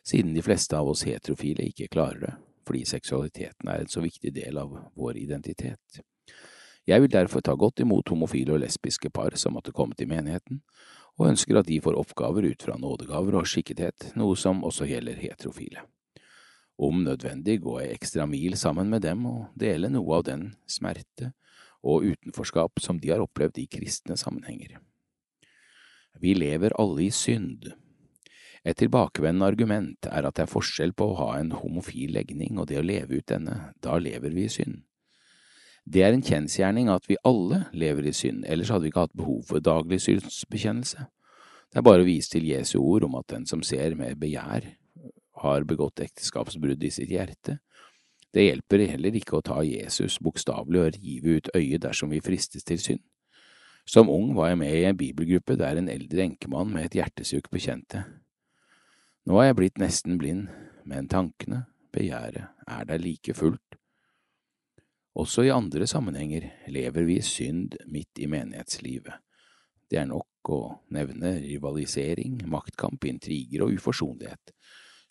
siden de fleste av oss heterofile ikke klarer det, fordi seksualiteten er en så viktig del av vår identitet. Jeg vil derfor ta godt imot homofile og lesbiske par som måtte komme til menigheten, og ønsker at de får oppgaver ut fra nådegaver og skikkethet, noe som også gjelder heterofile. Om nødvendig går jeg ekstra mil sammen med dem og deler noe av den smerte og utenforskap som de har opplevd i kristne sammenhenger. Vi lever alle i synd. Et tilbakevendende argument er at det er forskjell på å ha en homofil legning og det å leve ut denne, da lever vi i synd. Det er en kjensgjerning at vi alle lever i synd, ellers hadde vi ikke hatt behov for daglig synsbekjennelse. Det er bare å vise til Jesu ord om at den som ser med begjær, har begått ekteskapsbrudd i sitt hjerte. Det hjelper heller ikke å ta Jesus bokstavelig og rive ut øyet dersom vi fristes til synd. Som ung var jeg med i en bibelgruppe der en eldre enkemann med et hjertesukk bekjente. Nå er jeg blitt nesten blind, men tankene, begjæret, er der like fullt. Også i andre sammenhenger lever vi synd midt i menighetslivet. Det er nok å nevne rivalisering, maktkamp, intriger og uforsonlighet.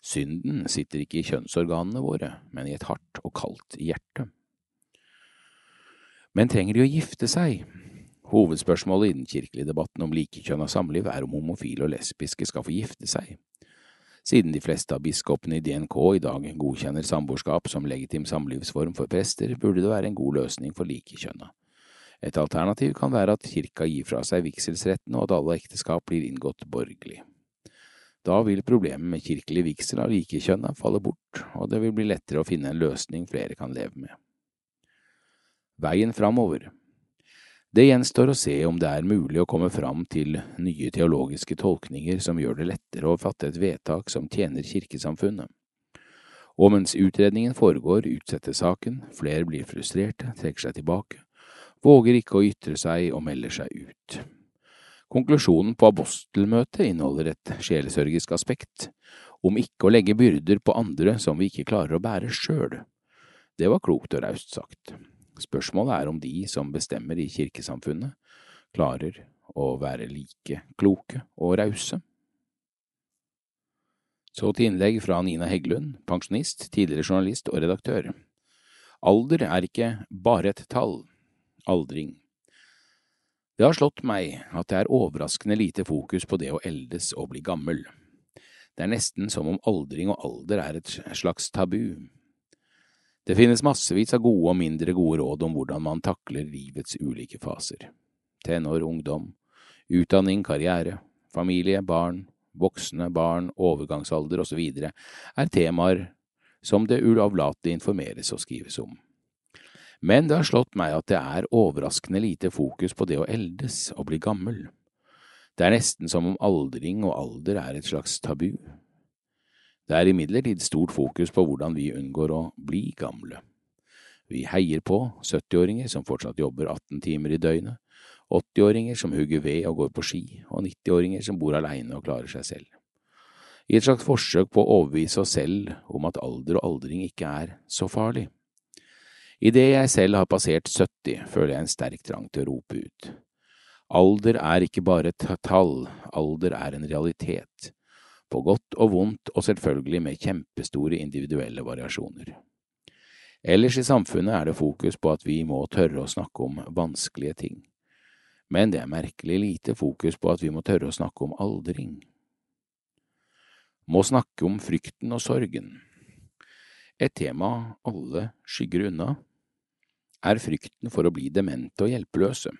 Synden sitter ikke i kjønnsorganene våre, men i et hardt og kaldt hjerte. Men trenger de å gifte seg? Hovedspørsmålet i den kirkelige debatten om likekjønn og samliv er om homofile og lesbiske skal få gifte seg. Siden de fleste av biskopene i DNK i dag godkjenner samboerskap som legitim samlivsform for prester, burde det være en god løsning for likekjønna. Et alternativ kan være at kirka gir fra seg vigselsretten og at alle ekteskap blir inngått borgerlig. Da vil problemet med kirkelig vigsel av likekjønna falle bort, og det vil bli lettere å finne en løsning flere kan leve med. Veien framover det gjenstår å se om det er mulig å komme fram til nye teologiske tolkninger som gjør det lettere å fatte et vedtak som tjener kirkesamfunnet. Og mens utredningen foregår, utsettes saken, flere blir frustrerte, trekker seg tilbake, våger ikke å ytre seg og melder seg ut. Konklusjonen på apostelmøtet inneholder et sjelesørgisk aspekt, om ikke å legge byrder på andre som vi ikke klarer å bære sjøl. Det var klokt og raust sagt. Spørsmålet er om de som bestemmer i kirkesamfunnet, klarer å være like kloke og rause. Så til innlegg fra Nina Heggelund, pensjonist, tidligere journalist og redaktør. Alder er ikke bare et tall. Aldring. Det har slått meg at det er overraskende lite fokus på det å eldes og bli gammel. Det er nesten som om aldring og alder er et slags tabu, det finnes massevis av gode og mindre gode råd om hvordan man takler livets ulike faser. Tenår, ungdom, utdanning, karriere, familie, barn, voksne, barn, overgangsalder osv. er temaer som det uavlatelig informeres og skrives om. Men det har slått meg at det er overraskende lite fokus på det å eldes og bli gammel. Det er nesten som om aldring og alder er et slags tabu. Det er imidlertid stort fokus på hvordan vi unngår å bli gamle. Vi heier på 70-åringer som fortsatt jobber 18 timer i døgnet, 80-åringer som hugger ved og går på ski, og 90-åringer som bor aleine og klarer seg selv. I et slags forsøk på å overbevise oss selv om at alder og aldring ikke er så farlig. Idet jeg selv har passert 70, føler jeg en sterk trang til å rope ut. Alder er ikke bare et tall, alder er en realitet på godt og vondt og selvfølgelig med kjempestore individuelle variasjoner. Ellers i samfunnet er det fokus på at vi må tørre å snakke om vanskelige ting, men det er merkelig lite fokus på at vi må tørre å snakke om aldring. Må snakke om frykten og sorgen. Et tema alle skygger unna, er frykten for å bli demente og hjelpeløse.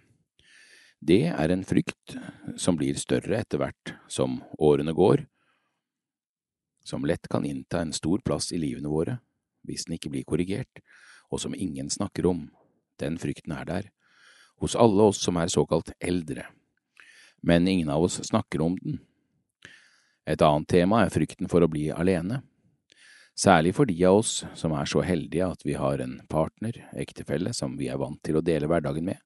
Det er en frykt som blir større etter hvert som årene går, som lett kan innta en stor plass i livene våre hvis den ikke blir korrigert, og som ingen snakker om. Den frykten er der, hos alle oss som er såkalt eldre, men ingen av oss snakker om den. Et annet tema er frykten for å bli alene, særlig for de av oss som er så heldige at vi har en partner, ektefelle, som vi er vant til å dele hverdagen med.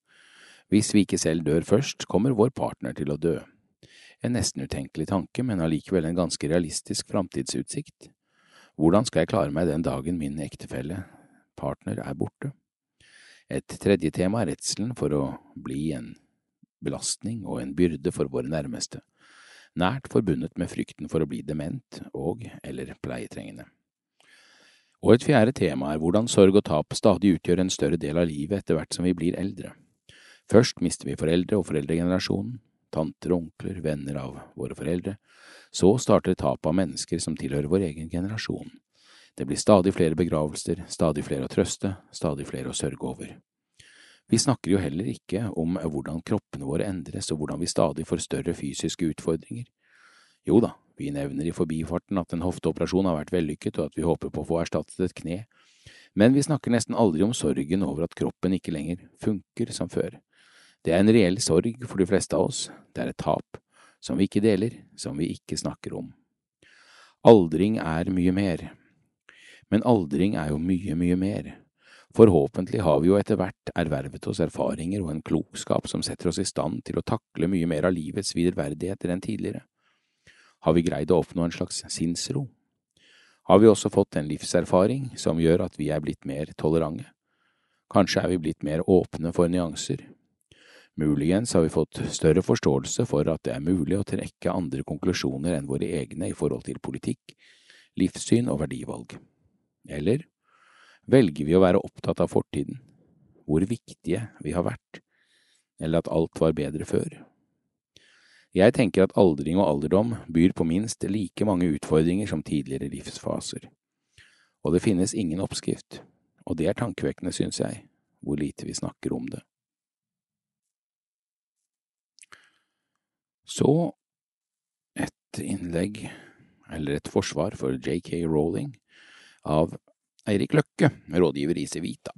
Hvis vi ikke selv dør først, kommer vår partner til å dø. En nesten utenkelig tanke, men allikevel en ganske realistisk framtidsutsikt. Hvordan skal jeg klare meg den dagen min ektefelle, partner, er borte? Et tredje tema er redselen for å bli en belastning og en byrde for våre nærmeste, nært forbundet med frykten for å bli dement og eller pleietrengende. Og et fjerde tema er hvordan sorg og tap stadig utgjør en større del av livet etter hvert som vi blir eldre. Først mister vi foreldre og foreldregenerasjonen, tanter og onkler, venner av våre foreldre. Så starter tapet av mennesker som tilhører vår egen generasjon. Det blir stadig flere begravelser, stadig flere å trøste, stadig flere å sørge over. Vi snakker jo heller ikke om hvordan kroppene våre endres og hvordan vi stadig får større fysiske utfordringer. Jo da, vi nevner i forbifarten at en hofteoperasjon har vært vellykket og at vi håper på å få erstattet et kne, men vi snakker nesten aldri om sorgen over at kroppen ikke lenger funker som før. Det er en reell sorg for de fleste av oss, det er et tap, som vi ikke deler, som vi ikke snakker om. Aldring er mye mer, men aldring er jo mye, mye mer. Forhåpentlig har vi jo etter hvert ervervet oss erfaringer og en klokskap som setter oss i stand til å takle mye mer av livets viderverdigheter enn tidligere. Har vi greid å oppnå en slags sinnsro? Har vi også fått en livserfaring som gjør at vi er blitt mer tolerante? Kanskje er vi blitt mer åpne for nyanser? Muligens har vi fått større forståelse for at det er mulig å trekke andre konklusjoner enn våre egne i forhold til politikk, livssyn og verdivalg. Eller velger vi å være opptatt av fortiden, hvor viktige vi har vært, eller at alt var bedre før? Jeg tenker at aldring og alderdom byr på minst like mange utfordringer som tidligere livsfaser. Og det finnes ingen oppskrift, og det er tankevekkende, synes jeg, hvor lite vi snakker om det. Så et innlegg, eller et forsvar for JK Rowling, av Eirik Løkke, rådgiver i Civita.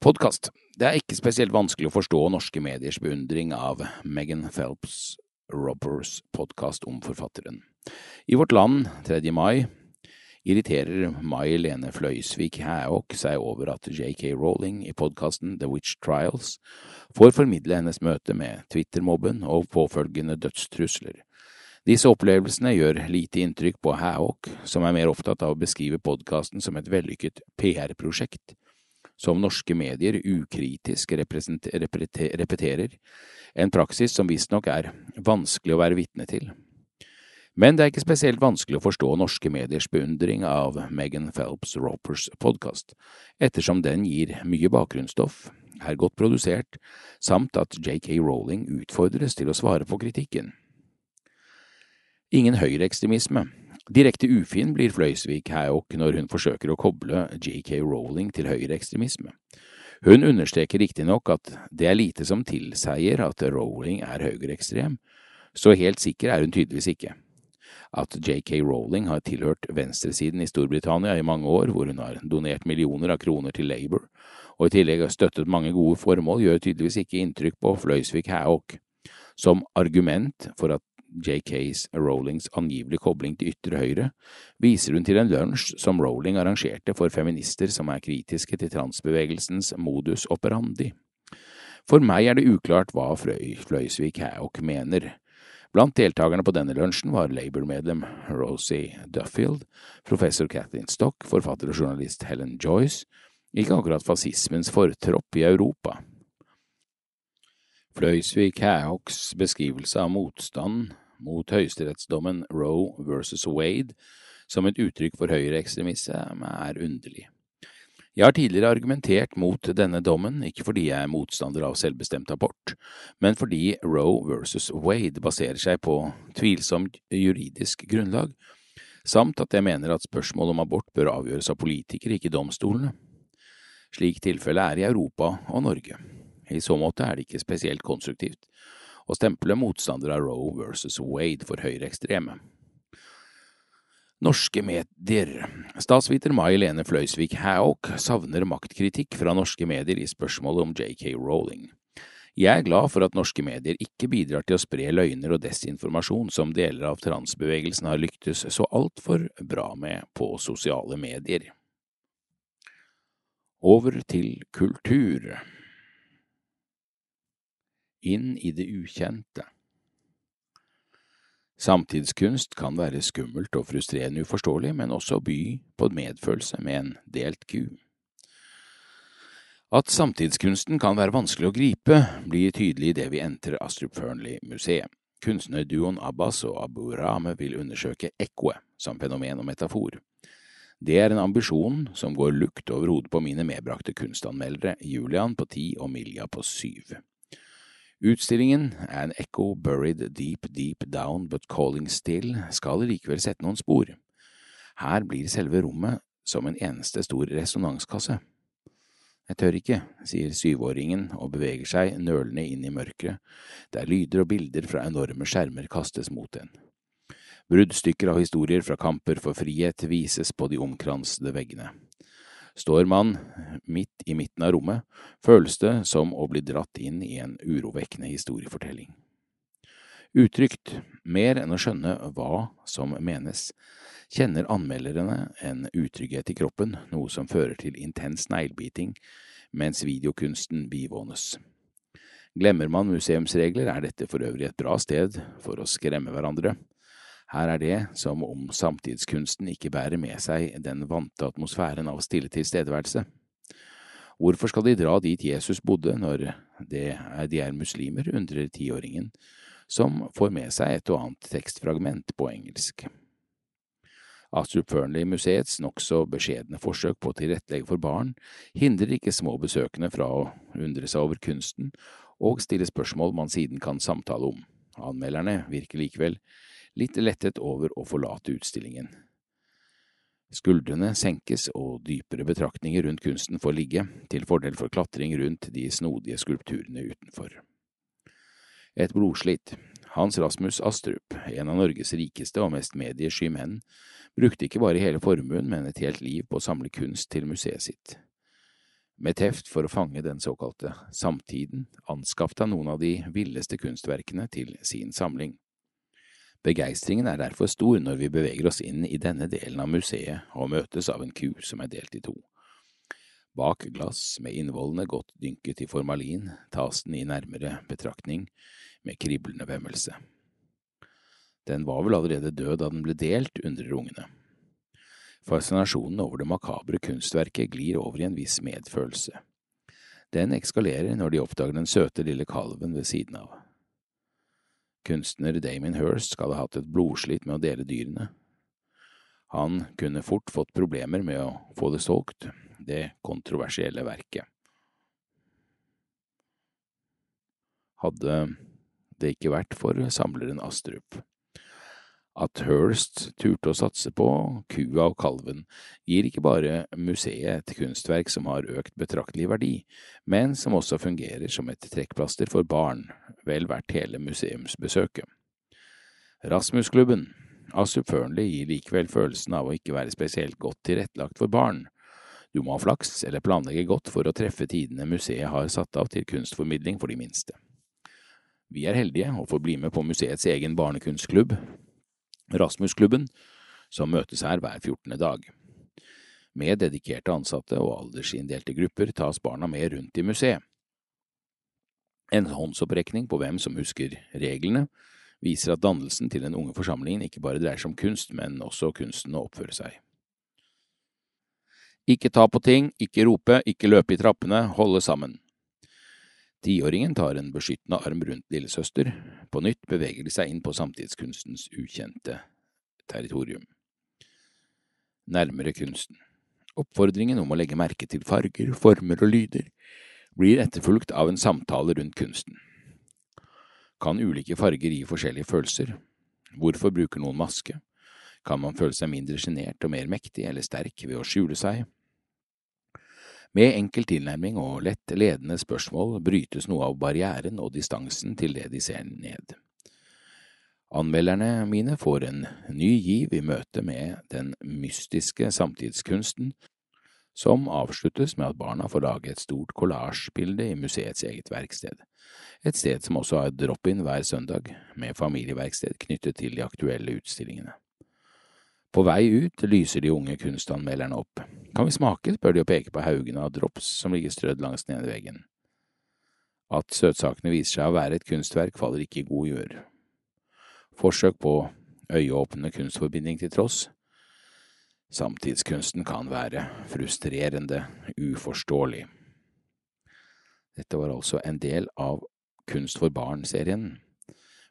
Podkast. Det er ikke spesielt vanskelig å forstå norske mediers beundring av Megan Phelps Robbers podkast om forfatteren. I Vårt Land 3. mai irriterer Mai Lene Fløysvik Hæåk seg over at JK Rowling i podkasten The Witch Trials får formidle hennes møte med Twitter-mobben og påfølgende dødstrusler. Disse opplevelsene gjør lite inntrykk på Hæåk, som er mer opptatt av å beskrive podkasten som et vellykket PR-prosjekt som norske medier ukritisk repeterer, en praksis som visstnok er vanskelig å være vitne til. Men det er ikke spesielt vanskelig å forstå norske mediers beundring av Megan Phelps Ropers podkast, ettersom den gir mye bakgrunnsstoff, er godt produsert, samt at JK Rowling utfordres til å svare på kritikken. Ingen høyreekstremisme, Direkte ufin blir Fløysvik Hæok når hun forsøker å koble JK Rowling til høyreekstremisme. Hun understreker riktignok at det er lite som tilsier at Rowling er høyreekstrem, så helt sikker er hun tydeligvis ikke. At JK Rowling har tilhørt venstresiden i Storbritannia i mange år, hvor hun har donert millioner av kroner til Labour, og i tillegg har støttet mange gode formål, gjør tydeligvis ikke inntrykk på Fløysvik Hæok. Som argument for at JKs Rowlings angivelige kobling til ytre høyre, viser hun til en lunsj som Rowling arrangerte for feminister som er kritiske til transbevegelsens modus operandi. For meg er det uklart hva Fløy, Fløysvik Hæok mener. Blant deltakerne på denne lunsjen var Labour-medlem Rosie Duffield, professor Kathleen Stock, forfatter og journalist Helen Joyce, ikke akkurat fascismens fortropp i Europa. Fløysvik Hæhoks beskrivelse av motstand mot høyesterettsdommen Roe versus Wade som et uttrykk for høyreekstremisme er underlig. Jeg har tidligere argumentert mot denne dommen, ikke fordi jeg er motstander av selvbestemt abort, men fordi Roe versus Wade baserer seg på tvilsomt juridisk grunnlag, samt at jeg mener at spørsmål om abort bør avgjøres av politikere, ikke domstolene. Slik tilfellet er i Europa og Norge. I så måte er det ikke spesielt konstruktivt å stemple motstandere av Roe versus Wade for høyreekstreme. Norske medier Statsviter Mai Lene Fløysvik Hauk savner maktkritikk fra norske medier i spørsmålet om JK Rowling. Jeg er glad for at norske medier ikke bidrar til å spre løgner og desinformasjon som deler av transbevegelsen har lyktes så altfor bra med på sosiale medier. Over til kultur inn i det ukjente. Samtidskunst kan være skummelt og frustrerende uforståelig, men også by på medfølelse med en delt ku. At samtidskunsten kan være vanskelig å gripe, blir tydelig idet vi entrer Astrup Fearnley-museet. Kunstnerduoen Abbas og Abu Rame vil undersøke ekkoet som fenomen og metafor. Det er en ambisjon som går lukt over hodet på mine medbrakte kunstanmeldere, Julian på ti og Milja på syv. Utstillingen, An Echo Buried Deep Deep Down But Calling Still, skal likevel sette noen spor. Her blir selve rommet som en eneste stor resonanskasse. Jeg tør ikke, sier syvåringen og beveger seg nølende inn i mørket, der lyder og bilder fra enorme skjermer kastes mot en. Bruddstykker av historier fra kamper for frihet vises på de omkransede veggene. Står man midt i midten av rommet, føles det som å bli dratt inn i en urovekkende historiefortelling. Uttrykt, mer enn å skjønne hva som menes, kjenner anmelderne en utrygghet i kroppen, noe som fører til intens neglebiting mens videokunsten bivånes. Glemmer man museumsregler, er dette for øvrig et bra sted for å skremme hverandre. Her er det som om samtidskunsten ikke bærer med seg den vante atmosfæren av stille tilstedeværelse. Hvorfor skal de dra dit Jesus bodde når er, de er muslimer, undrer tiåringen, som får med seg et og annet tekstfragment på engelsk. Astrup Fearnley-museets nokså beskjedne forsøk på å tilrettelegge for barn hindrer ikke små besøkende fra å undre seg over kunsten og stille spørsmål man siden kan samtale om. Anmelderne virker likevel litt lettet over å forlate utstillingen. Skuldrene senkes og dypere betraktninger rundt kunsten får ligge, til fordel for klatring rundt de snodige skulpturene utenfor. Et blodslitt. Hans Rasmus Astrup, en av Norges rikeste og mest mediesky menn, brukte ikke bare hele formuen, men et helt liv på å samle kunst til museet sitt. Med teft for å fange den såkalte samtiden anskaffet han noen av de villeste kunstverkene til sin samling. Begeistringen er derfor stor når vi beveger oss inn i denne delen av museet og møtes av en ku som er delt i to. Bak glass med innvollene godt dynket i formalin tas den i nærmere betraktning med kriblende vemmelse. Den var vel allerede død da den ble delt, undrer ungene. Fascinasjonen over det makabre kunstverket glir over i en viss medfølelse. Den ekskalerer når de oppdager den søte lille kalven ved siden av. Kunstner Damien Hirst skal ha hatt et blodslit med å dele dyrene. Han kunne fort fått problemer med å få det solgt, det kontroversielle verket. Hadde det ikke vært for samleren Astrup. At Hirst turte å satse på kua og kalven, gir ikke bare museet et kunstverk som har økt betraktelig verdi, men som også fungerer som et trekkplaster for barn, vel verdt hele museumsbesøket. Rasmusklubben, Asup Fearnley gir likevel følelsen av å ikke være spesielt godt tilrettelagt for barn. Du må ha flaks eller planlegge godt for å treffe tidene museet har satt av til kunstformidling for de minste. Vi er heldige og får bli med på museets egen barnekunstklubb, Rasmusklubben, som møtes her hver fjortende dag. Med dedikerte ansatte og aldersinndelte grupper tas barna med rundt i museet. En håndsopprekning på hvem som husker reglene, viser at dannelsen til den unge forsamlingen ikke bare dreier seg om kunst, men også kunsten å oppføre seg. Ikke ta på ting, ikke rope, ikke løpe i trappene, holde sammen. Tiåringen tar en beskyttende arm rundt lillesøster, på nytt beveger de seg inn på samtidskunstens ukjente territorium. Nærmere kunsten. Oppfordringen om å legge merke til farger, former og lyder blir etterfulgt av en samtale rundt kunsten. Kan ulike farger gi forskjellige følelser? Hvorfor bruker noen maske? Kan man føle seg mindre sjenert og mer mektig eller sterk ved å skjule seg? Med enkel tilnærming og lett ledende spørsmål brytes noe av barrieren og distansen til det de ser ned. Anmelderne mine får en ny giv i møte med den mystiske samtidskunsten, som avsluttes med at barna får lage et stort kollasjbilde i museets eget verksted, et sted som også har drop-in hver søndag, med familieverksted knyttet til de aktuelle utstillingene. På vei ut lyser de unge kunstanmelderne opp. Kan vi smake, spør de og peker på haugene av drops som ligger strødd langs den ene veggen. At søtsakene viser seg å være et kunstverk, faller ikke i god jord. Forsøk på øyeåpnende kunstforbinding til tross, samtidskunsten kan være frustrerende, uforståelig. Dette var altså en del av Kunst for barn-serien.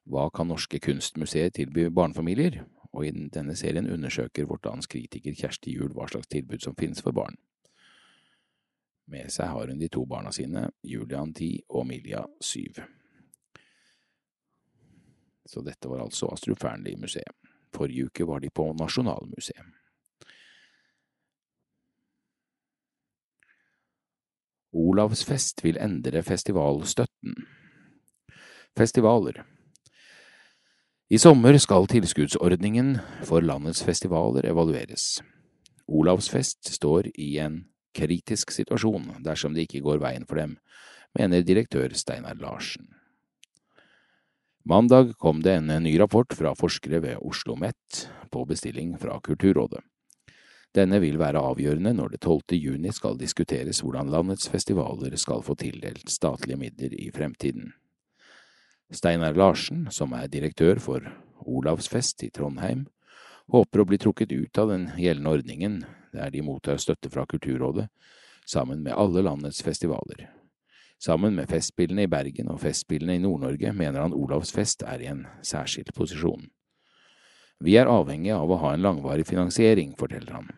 Hva kan norske kunstmuseer tilby barnefamilier? Og i denne serien undersøker vårt lands kritiker Kjersti Juel hva slags tilbud som finnes for barn. Med seg har hun de to barna sine, Julian ti og Milja syv. Så dette var altså Astrup Fearnley-museet. Forrige uke var de på Nasjonalmuseet. Olavsfest vil endre festivalstøtten. Festivaler I sommer skal tilskuddsordningen for landets festivaler evalueres. Olavsfest står i en kritisk situasjon dersom det ikke går veien for dem, mener direktør Steinar Larsen. Mandag kom det en ny rapport fra forskere ved Oslo OsloMet på bestilling fra Kulturrådet. Denne vil være avgjørende når det 12. juni skal diskuteres hvordan landets festivaler skal få tildelt statlige midler i fremtiden. Steinar Larsen, som er direktør for Olavsfest i Trondheim, håper å bli trukket ut av den gjeldende ordningen, der de mottar støtte fra Kulturrådet, sammen med alle landets festivaler. Sammen med Festspillene i Bergen og Festspillene i Nord-Norge mener han Olavsfest er i en særskilt posisjon. Vi er avhengig av å ha en langvarig finansiering, forteller han.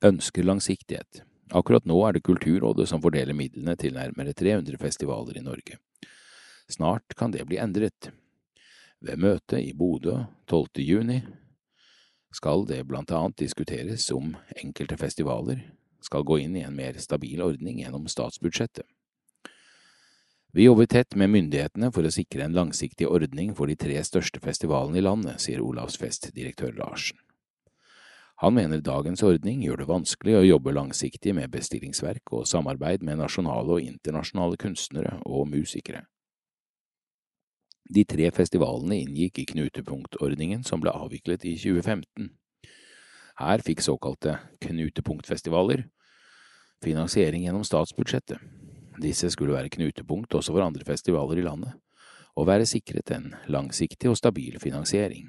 ønsker langsiktighet. Akkurat nå er det Kulturrådet som fordeler midlene til nærmere 300 festivaler i Norge. Snart kan det bli endret. Ved møtet i Bodø 12. juni skal det blant annet diskuteres om enkelte festivaler skal gå inn i en mer stabil ordning gjennom statsbudsjettet. Vi jobber tett med myndighetene for å sikre en langsiktig ordning for de tre største festivalene i landet, sier Olavsfest-direktør Larsen. Han mener dagens ordning gjør det vanskelig å jobbe langsiktig med bestillingsverk og samarbeid med nasjonale og internasjonale kunstnere og musikere. De tre festivalene inngikk i knutepunktordningen som ble avviklet i 2015. Her fikk såkalte knutepunktfestivaler finansiering gjennom statsbudsjettet. Disse skulle være knutepunkt også for andre festivaler i landet, og være sikret en langsiktig og stabil finansiering.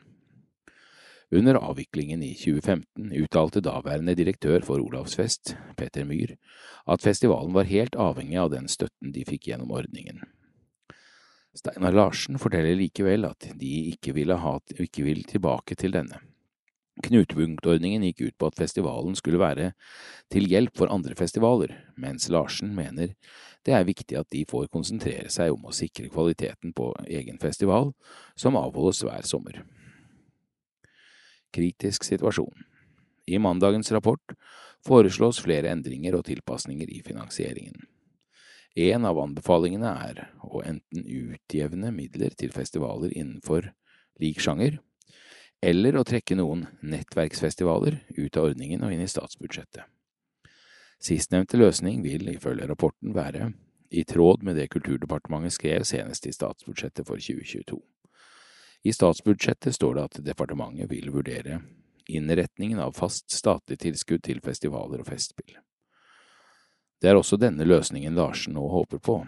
Under avviklingen i 2015 uttalte daværende direktør for Olavsfest, Petter Myhr, at festivalen var helt avhengig av den støtten de fikk gjennom ordningen. Steinar Larsen forteller likevel at de ikke, ha, ikke vil tilbake til denne. Knutepunktordningen gikk ut på at festivalen skulle være til hjelp for andre festivaler, mens Larsen mener det er viktig at de får konsentrere seg om å sikre kvaliteten på egen festival, som avholdes hver sommer kritisk situasjon. I mandagens rapport foreslås flere endringer og tilpasninger i finansieringen. En av anbefalingene er å enten utjevne midler til festivaler innenfor lik sjanger, eller å trekke noen nettverksfestivaler ut av ordningen og inn i statsbudsjettet. Sistnevnte løsning vil ifølge rapporten være i tråd med det Kulturdepartementet skrev senest i statsbudsjettet for 2022. I statsbudsjettet står det at departementet vil vurdere innretningen av fast statlig tilskudd til festivaler og festspill. Det er også denne løsningen Larsen nå håper på.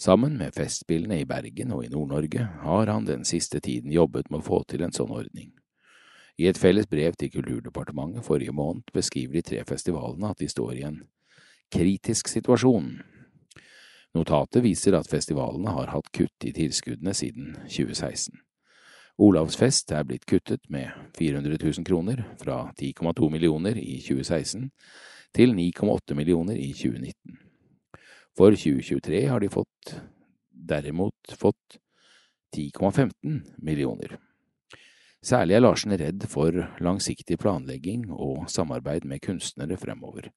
Sammen med Festspillene i Bergen og i Nord-Norge har han den siste tiden jobbet med å få til en sånn ordning. I et felles brev til Kulturdepartementet forrige måned beskriver de tre festivalene at de står i en kritisk situasjon. Notatet viser at festivalene har hatt kutt i tilskuddene siden 2016. Olavsfest er blitt kuttet med 400 000 kroner, fra 10,2 millioner i 2016 til 9,8 millioner i 2019. For 2023 har de fått, derimot fått 10,15 millioner. Særlig er Larsen redd for langsiktig planlegging og samarbeid med kunstnere fremover.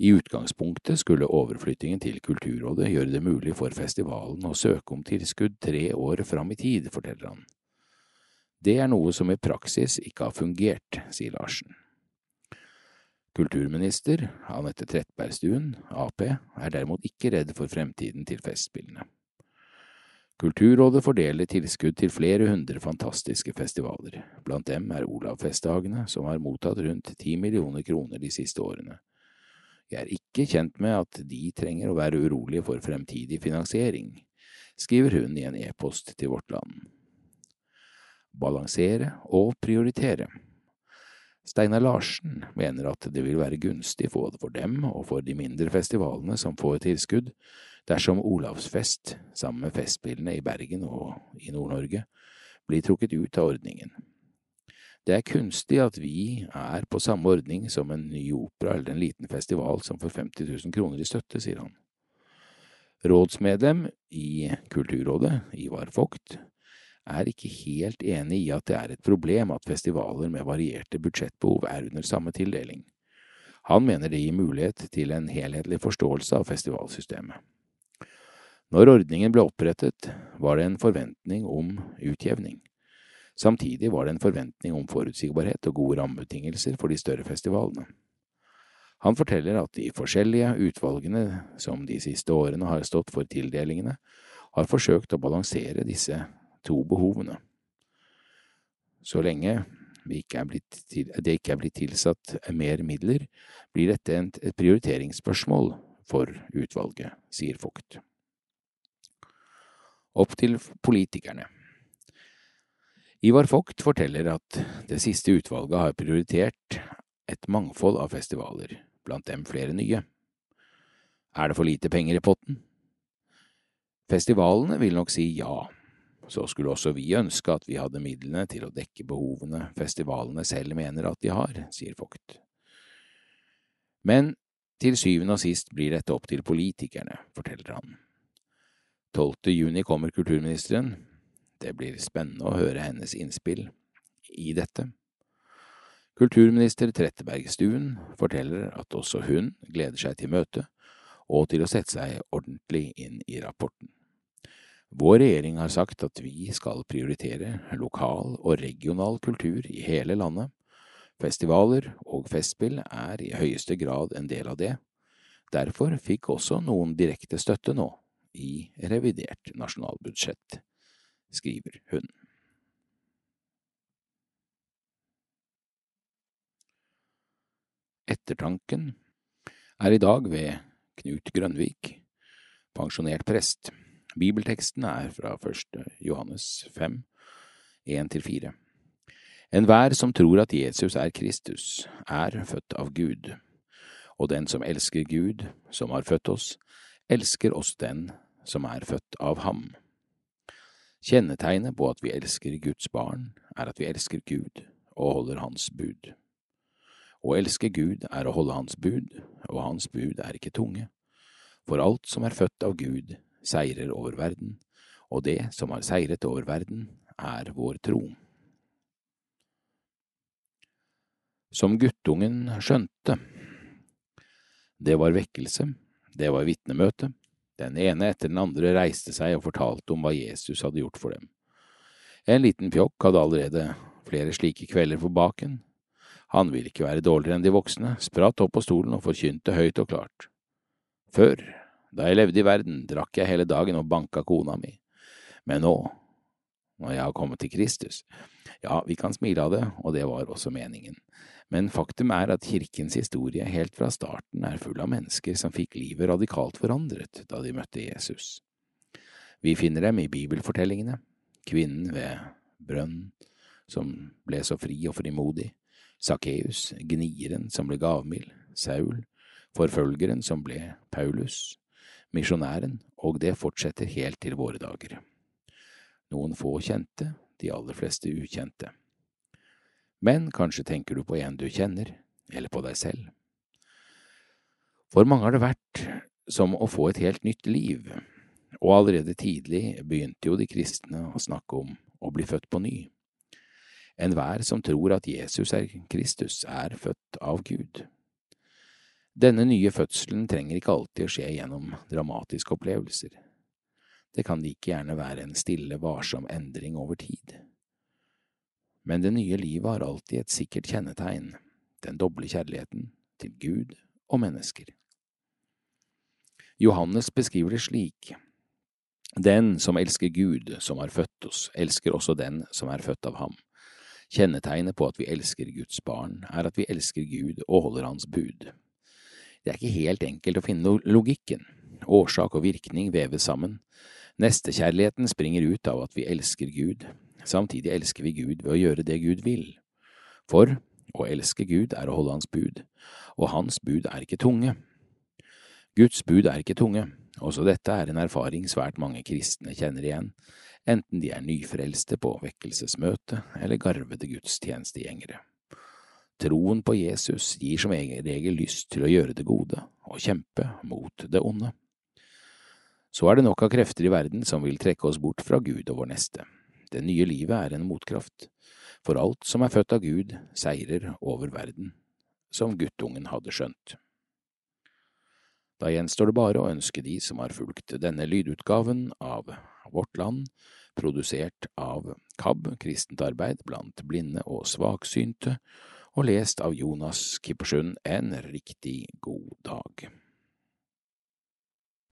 I utgangspunktet skulle overflyttingen til Kulturrådet gjøre det mulig for festivalen å søke om tilskudd tre år fram i tid, forteller han. Det er noe som i praksis ikke har fungert, sier Larsen. Kulturminister Anette Trettebergstuen, Ap, er derimot ikke redd for fremtiden til Festspillene. Kulturrådet fordeler tilskudd til flere hundre fantastiske festivaler, blant dem er Olavfestdagene, som har mottatt rundt ti millioner kroner de siste årene. Jeg er ikke kjent med at de trenger å være urolige for fremtidig finansiering, skriver hun i en e-post til Vårt Land. Balansere og prioritere. Steinar Larsen mener at det vil være gunstig både for dem og for de mindre festivalene som får tilskudd, dersom Olavsfest, sammen med Festspillene i Bergen og i Nord-Norge, blir trukket ut av ordningen. Det er kunstig at vi er på samme ordning som en ny opera eller en liten festival som får 50 000 kroner i støtte, sier han. Rådsmedlem i Kulturrådet, Ivar Vogt, er ikke helt enig i at det er et problem at festivaler med varierte budsjettbehov er under samme tildeling. Han mener det gir mulighet til en helhetlig forståelse av festivalsystemet. Når ordningen ble opprettet, var det en forventning om utjevning. Samtidig var det en forventning om forutsigbarhet og gode rammebetingelser for de større festivalene. Han forteller at de forskjellige utvalgene som de siste årene har stått for tildelingene, har forsøkt å balansere disse to behovene. Så lenge ikke til, det ikke er blitt tilsatt mer midler, blir dette et prioriteringsspørsmål for utvalget, sier Vogt. Opp til politikerne. Ivar Vogt forteller at det siste utvalget har prioritert et mangfold av festivaler, blant dem flere nye. Er det for lite penger i potten? Festivalene vil nok si ja, så skulle også vi ønske at vi hadde midlene til å dekke behovene festivalene selv mener at de har, sier Vogt. Men til syvende og sist blir dette opp til politikerne, forteller han. 12. juni kommer kulturministeren. Det blir spennende å høre hennes innspill i dette. Kulturminister Trettebergstuen forteller at også hun gleder seg til møtet og til å sette seg ordentlig inn i rapporten. Vår regjering har sagt at vi skal prioritere lokal og regional kultur i hele landet. Festivaler og festspill er i høyeste grad en del av det. Derfor fikk også noen direkte støtte nå, i revidert nasjonalbudsjett, skriver hun. Ettertanken er i dag ved Knut Grønvik, pensjonert prest. Bibelteksten er fra første Johannes 5, 1–4. Enhver som tror at Jesus er Kristus, er født av Gud, og den som elsker Gud, som har født oss, elsker oss den som er født av ham. Kjennetegnet på at vi elsker Guds barn, er at vi elsker Gud og holder Hans bud. Å elske Gud er å holde Hans bud, og Hans bud er ikke tunge. For alt som er født av Gud, seirer over verden, og det som har seiret over verden, er vår tro. Som guttungen skjønte. Det var vekkelse, det var vitnemøte. Den ene etter den andre reiste seg og fortalte om hva Jesus hadde gjort for dem. En liten pjokk hadde allerede flere slike kvelder for baken. Han ville ikke være dårligere enn de voksne, spratt opp på stolen og forkynte høyt og klart. Før da jeg levde i verden, drakk jeg hele dagen og banka kona mi. Men nå, når jeg har kommet til Kristus, ja, vi kan smile av det, og det var også meningen. Men faktum er at kirkens historie helt fra starten er full av mennesker som fikk livet radikalt forandret da de møtte Jesus. Vi finner dem i bibelfortellingene, kvinnen ved brønnen som ble så fri og frimodig, Sakkeus, gnieren som ble gavmild, Saul, forfølgeren som ble Paulus, misjonæren, og det fortsetter helt til våre dager. Noen få kjente, de aller fleste ukjente. Men kanskje tenker du på en du kjenner, eller på deg selv. For mange har det vært som å få et helt nytt liv, og allerede tidlig begynte jo de kristne å snakke om å bli født på ny. Enhver som tror at Jesus er Kristus, er født av Gud. Denne nye fødselen trenger ikke alltid å skje gjennom dramatiske opplevelser. Det kan like gjerne være en stille, varsom endring over tid. Men det nye livet har alltid et sikkert kjennetegn, den doble kjærligheten til Gud og mennesker. Johannes beskriver det slik. Den som elsker Gud, som har født oss, elsker også den som er født av ham. Kjennetegnet på at vi elsker Guds barn, er at vi elsker Gud og holder Hans bud. Det er ikke helt enkelt å finne logikken. Årsak og virkning veves sammen. Nestekjærligheten springer ut av at vi elsker Gud, samtidig elsker vi Gud ved å gjøre det Gud vil. For å elske Gud er å holde Hans bud, og Hans bud er ikke tunge. Guds bud er ikke tunge, også dette er en erfaring svært mange kristne kjenner igjen, enten de er nyfrelste på vekkelsesmøte eller garvede gudstjenestegjengere. Troen på Jesus gir som regel lyst til å gjøre det gode og kjempe mot det onde. Så er det nok av krefter i verden som vil trekke oss bort fra Gud og vår neste. Det nye livet er en motkraft, for alt som er født av Gud, seirer over verden, som guttungen hadde skjønt. Da gjenstår det bare å ønske de som har fulgt denne lydutgaven av Vårt Land, produsert av KAB, Kristent arbeid blant blinde og svaksynte, og lest av Jonas Kippersund, en riktig god dag.